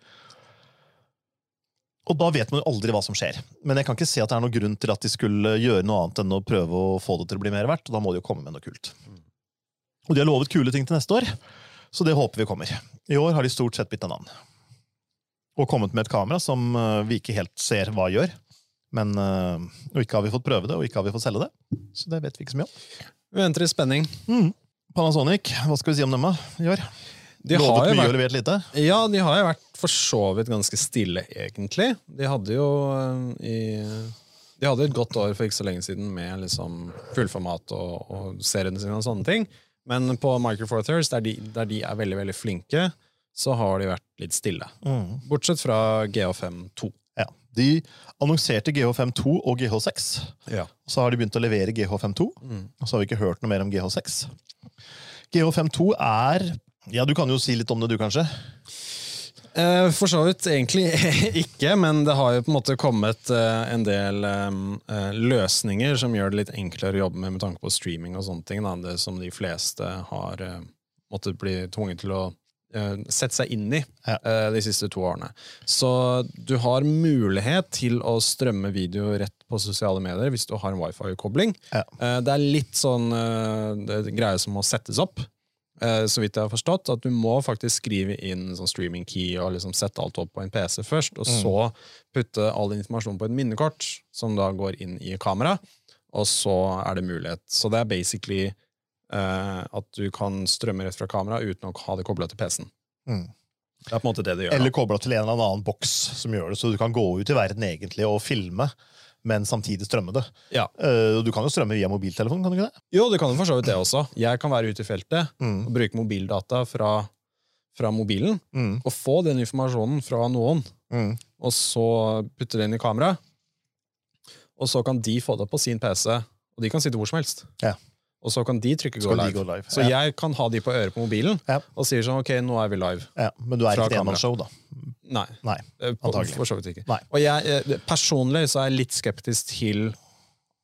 Og da vet man jo aldri hva som skjer. Men jeg kan ikke se at det er noen grunn til at de skulle gjøre noe annet enn å prøve å få det til å bli mer verdt. Og da må de jo komme med noe kult. Og de har lovet kule ting til neste år. Så det håper vi kommer. I år har de stort sett bytta navn. Og kommet med et kamera som eh, vi ikke helt ser hva gjør. Men eh, og ikke har vi fått prøve det, og ikke har vi fått selge det. Så det vet vi ikke så mye om. Vi venter i spenning. Panasonic, hva skal vi si om dem i år? De har jo mye vært og levert lite. Ja, de har jo vært for så vidt ganske stille, egentlig. De hadde jo eh, i De hadde et godt år for ikke så lenge siden med liksom fullformat og, og seriene sine og sånne ting. Men på Micro Four Thirds, der, de- der de er veldig veldig flinke, så har de vært litt stille. Bortsett fra GH5 2. Ja. De annonserte GH52 og GH6. Ja. Så har de begynt å levere GH52, og så har vi ikke hørt noe mer om GH6. GH52 er Ja, du kan jo si litt om det, du, kanskje? Eh, For så vidt egentlig ikke, men det har jo på en måte kommet eh, en del eh, eh, løsninger som gjør det litt enklere å jobbe med med tanke på streaming og sånne ting. Da, det som de fleste har eh, måttet bli tvunget til å eh, sette seg inn i Ja. eh, de siste to årene. Så du har mulighet til å strømme video rett på sosiale medier hvis du har en wifi-kobling. Ja. Eh, Det er litt sånn det er greie som må settes opp. Så vidt jeg har forstått, at du må faktisk skrive inn sånn streaming key og liksom sette alt opp på en PC først, og så putte all informasjon på et minnekort, som da går inn i kamera, og så er det mulighet. Så det er basically at du kan strømme rett fra kamera uten å ha det kobla til PC-en. Mm. Det er på en måte det det gjør. Eller kobla til en eller annen boks som gjør det, så du kan gå ut i verden egentlig og filme, men samtidig strømme det. Ja. Eh, Du kan jo strømme via mobiltelefon, kan du ikke det? Jo, du kan jo for så vidt det også. Jeg kan være ute i feltet og bruke mobildata fra, fra mobilen, Mm. og få den informasjonen fra noen, Mm. og så putte det inn i kamera. Og så kan de få det på sin PC, og de kan sitte hvor som helst. Ja. Og så kan de trykke Så go live. gå live. Så Ja. jeg kan ha de på øret på mobilen Ja. og sier sånn ok, nå er vi live. Ja, men du er Fra ikke et av enmannsshow, da. Nei. Nei. eh, Antagelig. For så vidt ikke. Nei. Og jeg, eh, personlig så er jeg litt skeptisk til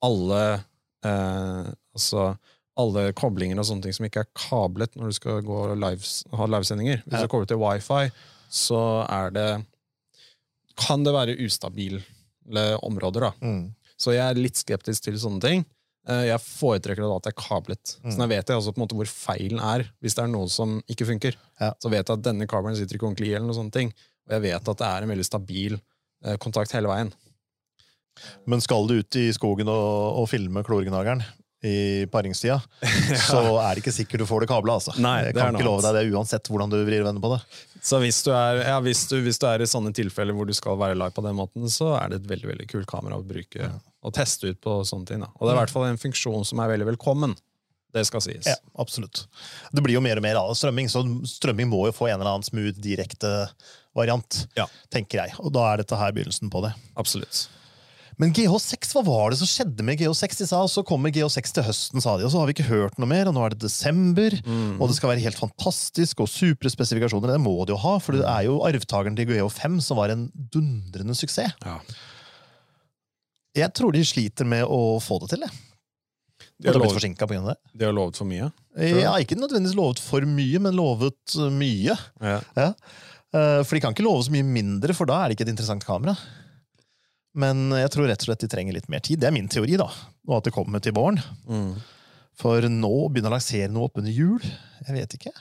alle eh, Altså alle koblinger og sånne ting som ikke er kablet når du skal gå lives, ha livesendinger. Hvis du kobler til wifi, så er det Kan det være ustabile områder, da. Mm. Så jeg er litt skeptisk til sånne ting. Eh, Jeg foretrekker da at det er kablet. Mm. Så da vet jeg også på en måte hvor feilen er, hvis det er noe som ikke funker. Ja. Så vet jeg at denne kabelen sitter ikke ordentlig i, eller noen sånne ting. Og jeg vet at det er en veldig stabil eh, kontakt hele veien. Men skal du ut i skogen og, og filme kloregnageren i paringstida, så er det ikke sikkert du får det kabla. Altså. Nei, jeg det er kan ikke love deg det uansett hvordan du vrir og vender på det. Så hvis du, er, ja, hvis, du, hvis du er i sånne tilfeller hvor du skal være live på den måten, så er det et veldig veldig kult kamera å bruke og teste ut på sånne ting. Da. Og det er i hvert fall en funksjon som er veldig velkommen. Det skal sies. Ja, absolutt. Det blir jo mer og mer av strømming, så strømming må jo få en eller annen smooth, direkte variant, Ja. tenker jeg. Og da er dette her begynnelsen på det. Absolutt. Men GH6, hva var det som skjedde med GH6? De sa, og så kommer GH6 til høsten, sa de, og så har vi ikke hørt noe mer. Og nå er det desember, og det skal være helt fantastisk, og supre spesifikasjoner. Det må de jo ha, for det er jo arvtakeren til GH5 som var en dundrende suksess. Ja. Jeg tror de sliter med å få det til, jeg. De har, lovet, det. de har lovet for mye. Ja, ikke nødvendigvis lovet for mye, men lovet mye. Ja. Ja. Eh, For de kan ikke love så mye mindre, for da er det ikke et interessant kamera. Men jeg tror rett og slett de trenger litt mer tid. Det er min teori, da. Og at det kommer til våren. Mm. For nå begynner å lansere noe oppunder jul Jeg vet ikke.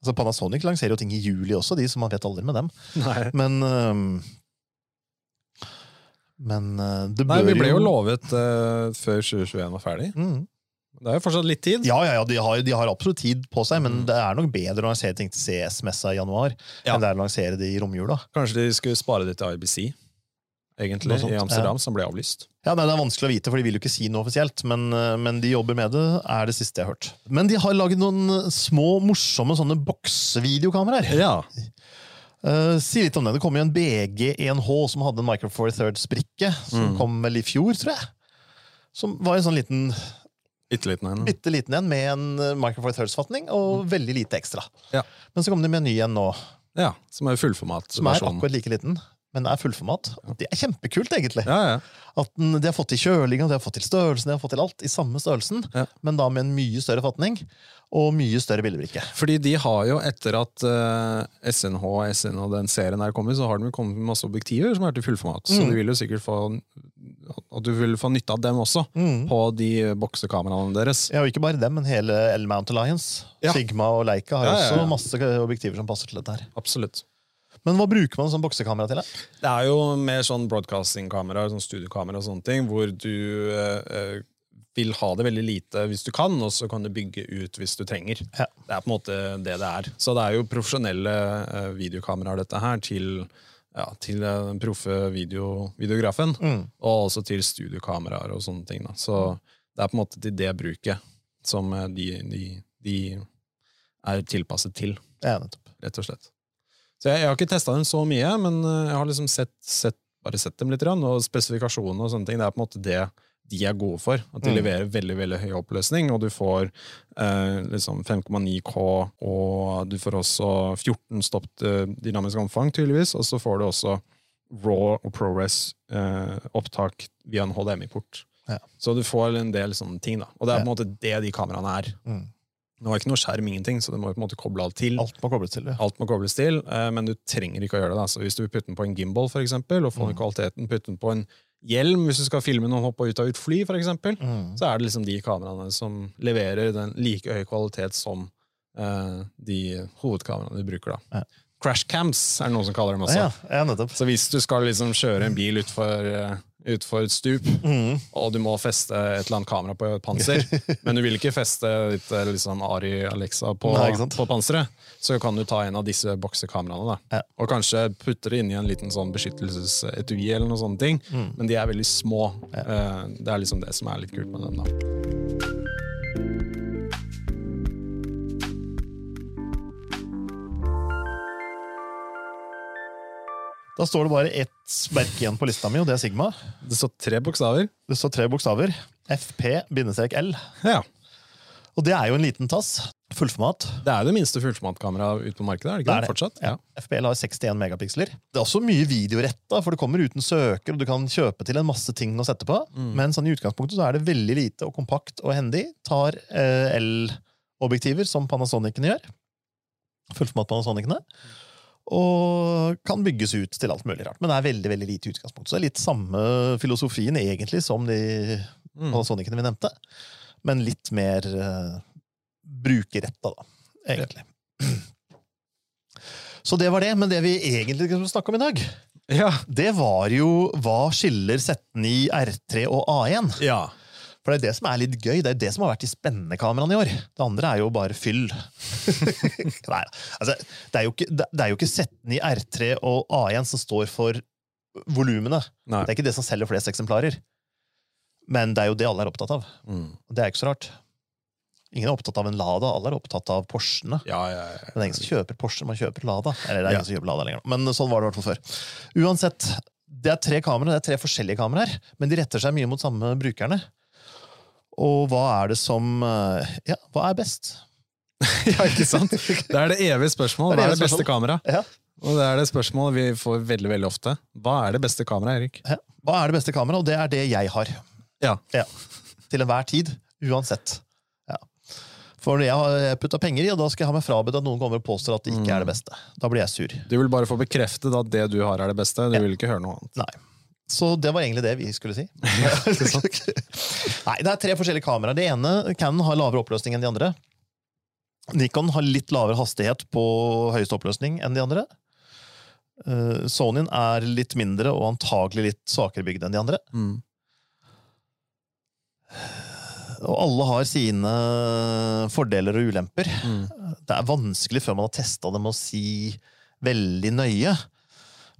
Altså Panasonic lanserer jo ting i juli også, de som man vet aldri med dem. Nei. Men øhm, Men øh, det Nei, vi ble jo lovet eh, før 2021 var ferdig. Mm. Det er jo fortsatt litt tid. Ja, ja, ja, de har, de har absolutt tid på seg, men Mm. det er nok bedre å lansere ting til CS-messa i januar Ja. enn det er å lansere det i romjula. Kanskje de skulle spare det til IBC, egentlig, i Amsterdam, som ble avlyst. Ja, nei, Det er vanskelig å vite, for de vil jo ikke si noe offisielt, men, øh, men de jobber med det, er det siste jeg har hørt. Men de har laget noen små, morsomme sånne boksvideokameraer. Ja. Uh, si litt om det. Det kom jo en BG1H som hadde en Micro Four Thirds-brikke, som Mm. kom vel i fjor, tror jeg. Som var en sånn liten, Bitte liten en. bitte liten en med en Micro Four Thirds-fatning, og veldig lite ekstra. Ja. Men så kom de med en ny en nå, Ja, som er fullformat. som er akkurat like liten, men er fullformat. Det er kjempekult, egentlig. Ja, ja. At den, De har fått til kjølinga, de har fått til størrelsen, de har fått til alt i samme størrelsen, Ja. men da med en mye større fatning og mye større bildebrikke. Fordi de har jo, etter at uh, SNH og SN og den serien her kommet, så har de kommet med masse objektiver som er til fullformat. Så Mm. de vil jo sikkert få at du vil få nytte av dem også, på de boksekameraene deres. Ja, og ikke bare dem, men hele L-Mount Alliance. Sigma og Leica har også masse objektiver som passer til dette her. Absolutt. Men hva bruker man sånn boksekamera til? Det, Det er jo mer sånn broadcasting-kamera, sånn studiokamera og sånne ting, hvor du eh, eh, vil ha det veldig lite hvis du kan, og så kan du bygge ut hvis du trenger. Ja. Det er på en måte det det er. Så det er jo profesjonelle eh, videokameraer, dette her, til, ja, til den proffe video, videografen, Mm. og også til studiokameraer og sånne ting. Da. Så det er på en måte til det bruket som eh, de, de, de er tilpasset til Ja, rett og slett. Så jeg, jeg har ikke testa dem så mye, men eh, jeg har liksom sett, sett, bare sett dem litt, og spesifikasjonene og sånne ting. Det er på en måte det de er gode for. At de Mm. leverer veldig veldig høy oppløsning, og du får eh, liksom 5,9K, og du får også 14 stopp eh, dynamisk omfang, tydeligvis, og så får du også raw og ProRes eh, via en HDMI-port. Ja. Så du får en del sånne ting, da. Og det er på en måte det de kameraene er. Mm. Nå har jeg ikke noe skjerm, ingenting, så du må på en måte koble alt til. Alt må kobles til. Ja. Alt må kobles til, eh, men du trenger ikke å gjøre det. Da. Så hvis du vil putte den på en gimbal, for eksempel, og få den Mm. kvaliteten, putte den på en hjelm hvis du skal filme noen hoppe ut av et fly, for eksempel, Mm. så er det liksom de kameraene som leverer den like høy kvalitet som eh, de hovedkameraene du bruker. da. Ja. Crashcams er det noen som kaller dem også. Ja, ja, nettopp. Så hvis du skal liksom kjøre en bil utfor, uh, utfor et stup, Mm. og du må feste et eller annet kamera på et panser, men du vil ikke feste ditt eh, liksom Ari Alexa på, Nei, på panseret, så kan du ta en av disse boksekameraene. Ja. Og kanskje putte det inn i en liten sånn beskyttelsesetui, eller noen sånne ting. Mm. men de er veldig små. Ja. Det er liksom det som er litt kult med den. da. Da står det bare ett merke igjen på lista mi, og det er Sigma. Det står tre bokstaver. Det står tre bokstaver. FP-L. Ja. Og det er jo en liten tass. Fullformat. Det er det minste fullformatkameraet ute på markedet, er det ikke Det er det? Fortsatt? Ja. FPL har 61 megapiksler. Det er også mye videoretta, for det kommer uten søker, og du kan kjøpe til en masse ting å sette på. Mm. Men sånn i utgangspunktet så er det veldig lite og kompakt og hendig. Tar eh, L-objektiver, som Panasonicene gjør. Fullformat Panasonicene. Og kan bygges ut til alt mulig rart. Men det er veldig veldig lite utgangspunkt. Så det er litt samme filosofien egentlig som de Mm. Vi nevnte. Men litt mer uh, brukerretta, da, egentlig. Så det var det. Men det vi egentlig skulle snakke om i dag, Ja. det var jo hva skiller Z9 R3 og A1. ja. For det er det som er litt gøy. Det er det som har vært de spennende kameraene i år. Det andre er jo bare fyll. Nei, altså, det er jo ikke, det er jo ikke Z9 R3 og A1 som står for volumene. Det er ikke det som selger flest eksemplarer. Men det er jo det alle er opptatt av. Mm. Det er ikke så rart. Ingen er opptatt av en Lada, alle er opptatt av Porschene. Ja, ja, ja. Men det er ingen som kjøper Porsche, man kjøper Lada. Eller det er Ja. ingen som kjøper Lada lenger. Men sånn var det i hvert fall før. Uansett, det er tre kameraer, det er tre forskjellige kameraer, men de retter seg mye mot samme brukerne. Og hva er det som eh, Ja, hva er best? ja, ikke sant? Det er det evige spørsmålet. Hva er det beste kameraet? Ja. Og det er det spørsmålet vi får veldig veldig ofte. Hva er det beste kameraet, Erik? Ja. Hva er det beste kameraet? Og det er det jeg har. Ja. Til enhver tid. Uansett. Ja. For jeg har putta penger i, og da skal jeg ha meg frabedt at noen kommer og påstår at det ikke er det beste. Da blir jeg sur. Du vil bare få bekreftet at det du har, er det beste. Du vil ikke høre noe annet. Nei. Så det var egentlig det vi skulle si. Nei, Det er tre forskjellige kameraer. Det ene, Canon har lavere oppløsning enn de andre. Nikon har litt lavere hastighet på høyeste oppløsning enn de andre. Uh, Sonyen er litt mindre og antagelig litt svakere bygd enn de andre. Mm. Og alle har sine fordeler og ulemper. Mm. Det er vanskelig før man har testa dem å si veldig nøye.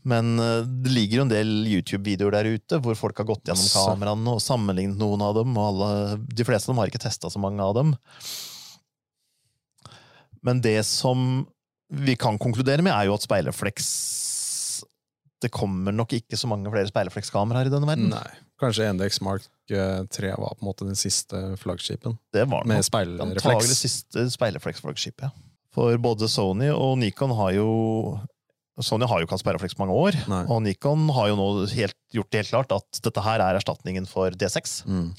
Men eh, det ligger jo en del YouTube-videoer der ute hvor folk har gått gjennom kameraene og sammenlignet noen av dem. og alle, De fleste av dem har ikke testa så mange av dem. Men det som vi kan konkludere med, er jo at speilrefleks Det kommer nok ikke så mange flere speilreflekskameraer i denne verden. Nei. Kanskje NDX Mark eh, 3 var på en måte den siste flaggskipen Det var med speilrefleks. antagelig siste speilrefleksflaggskipet. Ja. For både Sony og Nikon har jo Sony har jo ikke hatt speilrefleks på mange år, Nei. og Nikon har jo nå helt, gjort det helt klart at dette her er erstatningen for D6. Mm.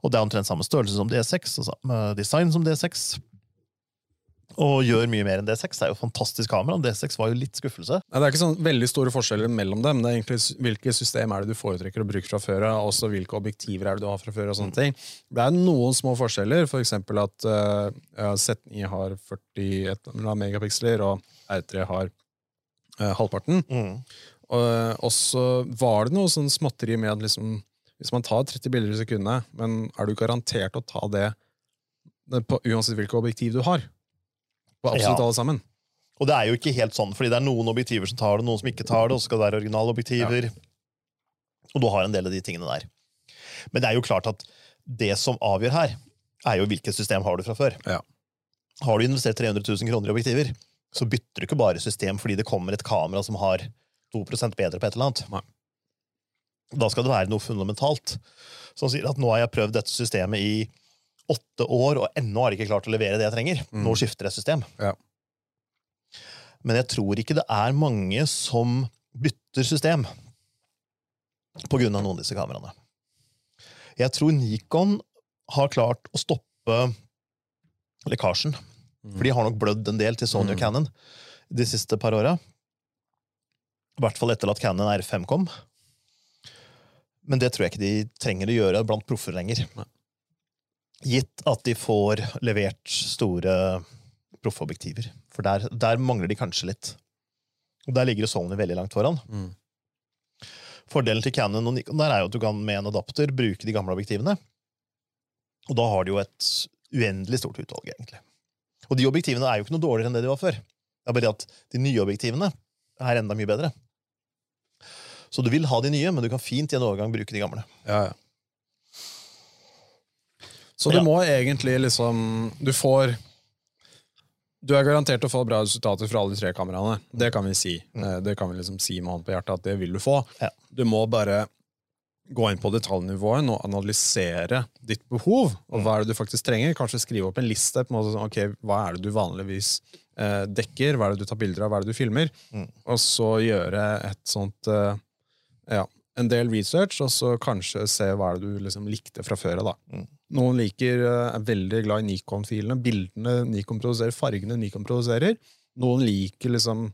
Og det er omtrent samme størrelse som D6, og samme design som D6. Og gjør mye mer enn D6. Det er jo et fantastisk kamera. D6 var jo litt skuffelse. Nei, det er ikke sånn veldig store forskjeller mellom dem. Det er egentlig Hvilke system er det du foretrekker å bruke fra før av, og også hvilke objektiver er det du har fra før. og sånne ting. Det er noen små forskjeller, f.eks. For at uh, Z9 har 41 megapiksler, og R3 har eh, halvparten. Og, og så var det noe sånn småtteri med at liksom, hvis man tar 30 bilder i sekundet, men er du garantert å ta det, det på, uansett hvilke objektiv du har? På absolutt Ja. alle sammen? Og det er jo ikke helt sånn, fordi det er noen objektiver som tar det, noen som ikke tar det, og så skal det være originalobjektiver. Og du har en del av de tingene der. Men det er jo klart at det som avgjør her, er jo hvilket system har du fra før. Ja. Har du investert 300 000 kroner i objektiver, så bytter du ikke bare system fordi det kommer et kamera som har 2 bedre på et eller annet. Nei. Da skal det være noe fundamentalt som sier at nå har jeg prøvd dette systemet i åtte år, og ennå har jeg ikke klart å levere det jeg trenger. Mm. Nå skifter jeg system. Ja. Men jeg tror ikke det er mange som bytter system på grunn av noen av disse kameraene. Jeg tror Nikon har klart å stoppe lekkasjen. For de har nok blødd en del til Sony og Mm. Canon de siste par åra. I hvert fall etter at Canon R5 kom. Men det tror jeg ikke de trenger å gjøre blant proffer lenger. Gitt at de får levert store proffobjektiver. For der, der mangler de kanskje litt. Og der ligger Sony veldig langt foran. Mm. Fordelen til Canon og Nikon der er jo at du kan med en adapter bruke de gamle objektivene. Og da har de jo et uendelig stort utvalg, egentlig. Og de objektivene er jo ikke noe dårligere enn det de var før. Det er bare det at de nye objektivene er enda mye bedre. Så du vil ha de nye, men du kan fint i en overgang bruke de gamle. Ja, ja. Så du Ja. må egentlig liksom Du får Du er garantert å få bra resultater fra alle de tre kameraene. Det kan vi si. Eh, Det kan vi liksom si med hånd på hjertet at det vil du få. Ja. Du må bare gå inn på detaljnivået og analysere ditt behov. Og hva er det du faktisk trenger? Kanskje skrive opp en liste. på en måte sånn, ok, Hva er det du vanligvis eh, dekker? Hva er det du tar bilder av? Hva er det du filmer? Mm. Og så gjøre et sånt eh, ja, en del research, og så kanskje se hva er det du liksom likte fra før av. Mm. Noen liker, eh, er veldig glad i Nikon-filene, bildene Nikon produserer, fargene Nikon produserer. Noen liker liksom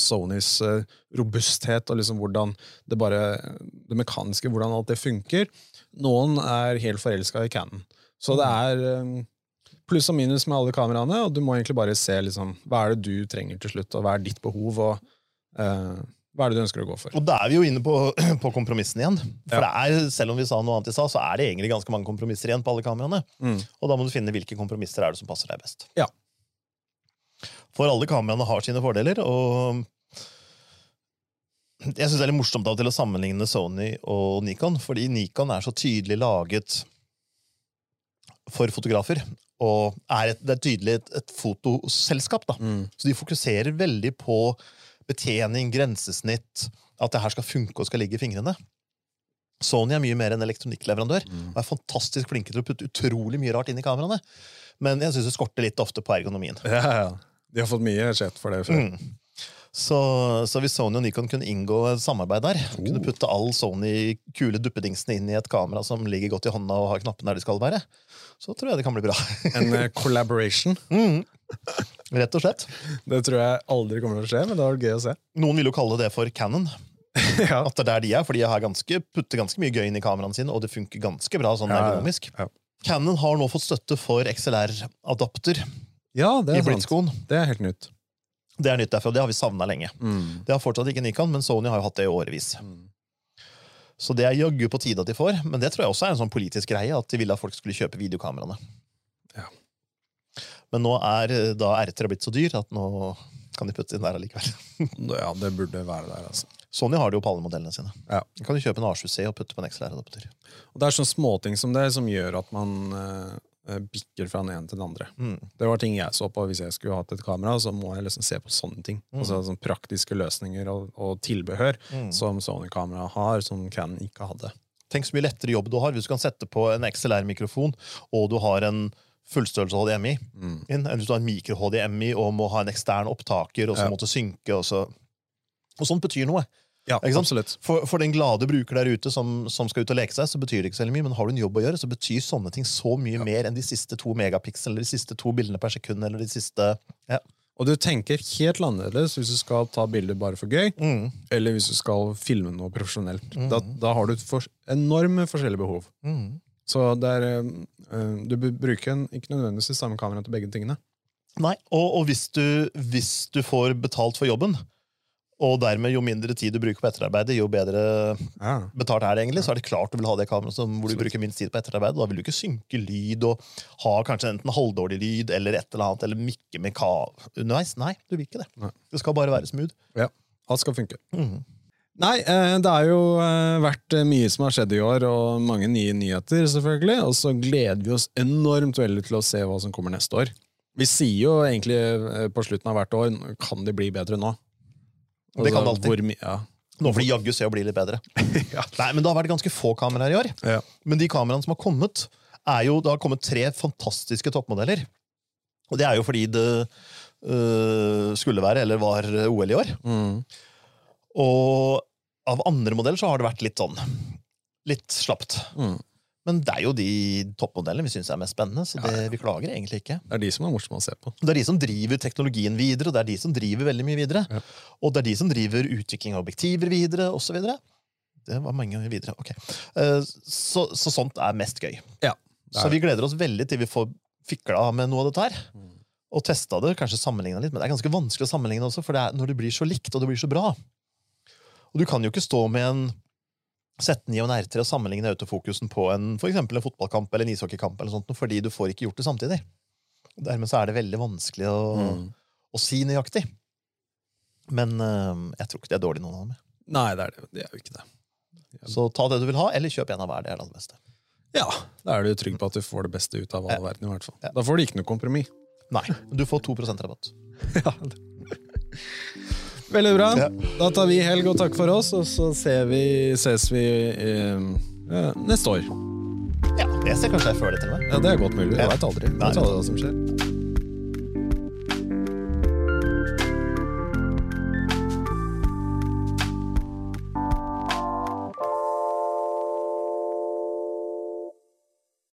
Sonys eh, robusthet og liksom hvordan det bare det mekaniske, hvordan alt det funker. Noen er helt forelska i Canon. Så det er eh, pluss og minus med alle kameraene, og du må egentlig bare se liksom, hva er det du trenger til slutt, og hva er ditt behov, og uh, hva er det du ønsker å gå for. Og da er vi jo inne på, på kompromissen igjen. For det er, selv om vi sa noe annet i stad, så er det egentlig ganske mange kompromisser igjen på alle kameraene. Mm. Og da må du finne hvilke kompromisser er det som passer deg best. Ja. For alle kameraene har sine fordeler, og jeg syns det er litt morsomt av til å sammenligne Sony og Nikon, fordi Nikon er så tydelig laget for fotografer, og er et, det er tydelig et, et fotoselskap. da. Mm. Så de fokuserer veldig på betjening, grensesnitt, at det her skal funke og skal ligge i fingrene. Sony er mye mer en elektronikkleverandør og er fantastisk flinke til å putte utrolig mye rart inn i kameraene. Men jeg syns det skorter litt ofte på ergonomien. Ja, ja. De har fått mye skjett for det før. Mm. Så, så hvis Sony og Nikon kunne inngå et samarbeid der, kunne putte all Sony kule duppedingsene inn i et kamera som ligger godt i hånda og har knappene der de skal være, så tror jeg det kan bli bra. En eh, collaboration. Mm. Rett og slett. Det tror jeg aldri kommer til å skje, men det er gøy å se. Noen vil jo kalle det for Canon. ja. At det er der de er, for de har ganske, putter ganske mye gøy inn i kameraene sine, og det funker ganske bra sånn Ja, ergonomisk. Ja. Canon har nå fått støtte for XLR-adapter ja, det i er sant. Det er helt nytt. Det er nytt derfra, og det har vi savna lenge. Mm. Det har fortsatt ikke Nikon, men Sony har jo hatt det i årevis. Mm. Så det er jaggu på tide at de får, men det tror jeg også er en sånn politisk greie, at de ville at folk skulle kjøpe videokameraene. Ja. Men nå er eh, da R3 blitt så dyr at nå kan de putte inn der allikevel. Ja, det burde være der, altså. Sony har det jo på alle modellene sine. Ja. Du kan du kjøpe en A7C og putte på en XLR-adapter. Og det er sånne småting som det som gjør at man eh, bikker fra den ene til den andre. Mm. Det var ting jeg så på hvis jeg skulle hatt et kamera, så må jeg liksom se på sånne ting. Mm. Altså sånne Praktiske løsninger og, og tilbehør Mm. som Sony-kamera har, som Canon ikke hadde. Tenk så mye lettere jobb du har hvis du kan sette på en XLR-mikrofon, og du har en fullstørrelse HDMI, Mm. inn, hvis du har en mikro-HDMI og må ha en ekstern opptaker, og så Ja. måtte synke, og så Og sånt betyr noe. Ja, absolutt. For, for den glade bruker der ute som, som skal ut og leke seg, så betyr det ikke så mye, men har du en jobb å gjøre, så betyr sånne ting så mye mer enn de siste to megapiksel, eller de siste to bildene per sekund, eller de siste ja. Og du tenker helt annerledes hvis du skal ta bilder bare for gøy, Mm. eller hvis du skal filme noe profesjonelt. Da, da har du for, enorme forskjellige behov. Mm. Så det er, eh, eh, du bør bruke en, ikke nødvendigvis det samme kamera til begge tingene. Nei, og, og hvis, du, hvis du får betalt for jobben, og dermed jo mindre tid du bruker på etterarbeidet, jo bedre Ja. betalt er det egentlig, så er det klart du vil ha det kameraet som, hvor du bruker minst tid på etterarbeid. Da vil du ikke synke lyd og ha kanskje enten halvdårlig lyd eller et eller annet, eller mikke med ka underveis. Nei, du vil ikke det. Nei. Det skal bare være smooth. ja. Alt skal funke. Mhm. Nei, eh, det har jo eh, vært eh, mye som har skjedd i år, og mange nye nyheter, selvfølgelig. Og så gleder vi oss enormt veldig til å se hva som kommer neste år. Vi sier jo egentlig på slutten av hvert år kan det bli bedre nå. Det kan det alltid. hvor Ja. Nå får de jaggu se å bli litt bedre. Nei, men Det har vært ganske få kameraer i år. Ja. Men de kameraene som har kommet, er jo, det har kommet tre fantastiske toppmodeller. Og det er jo fordi det øh, skulle være, eller var, OL i år. Mm. Og av andre modeller så har det vært litt sånn Litt slapt. Mm. Men det er jo de toppmodellene vi syns er mest spennende, så det, vi klager egentlig ikke. Det er de som er morsomme å se på. Det er de som driver teknologien videre, og det er de som driver veldig mye videre. Ja. Og det er de som driver utvikling av objektiver videre, osv. Det var mange videre. ok. Eh, Så, så sånt er mest gøy. Ja, er Så vi gleder oss veldig til vi får fikla med noe av dette her. Mm. Og testa det, kanskje sammenligna litt, men det er ganske vanskelig å sammenligne også, for det er når det blir så likt og det blir så bra. Og du kan jo ikke stå med en Z9 og en R3 og sammenligne autofokusen på en, for en fotballkamp eller en ishockeykamp, eller sånt, fordi du får ikke gjort det samtidig. Dermed så er det veldig vanskelig å, Mm. å si nøyaktig. Men eh, jeg tror ikke det er dårlig, noen av dem. Nei, det er, det. det er jo ikke det. Så ta det du vil ha, eller kjøp en av hver. Det er det aller beste. Ja, Da er du trygg på at du får det beste ut av all Ja. verden. i hvert fall. Ja. Da får du ikke noe kompromiss. Nei, du får 2 rabatt. Ja. Veldig bra. Da tar vi helg og takk for oss, og så ser vi, ses vi eh, neste år. Ja, jeg ser kanskje jeg føler det til med. Ja, Det er godt mulig. Jeg veit aldri. Jeg Vet aldri hva som skjer.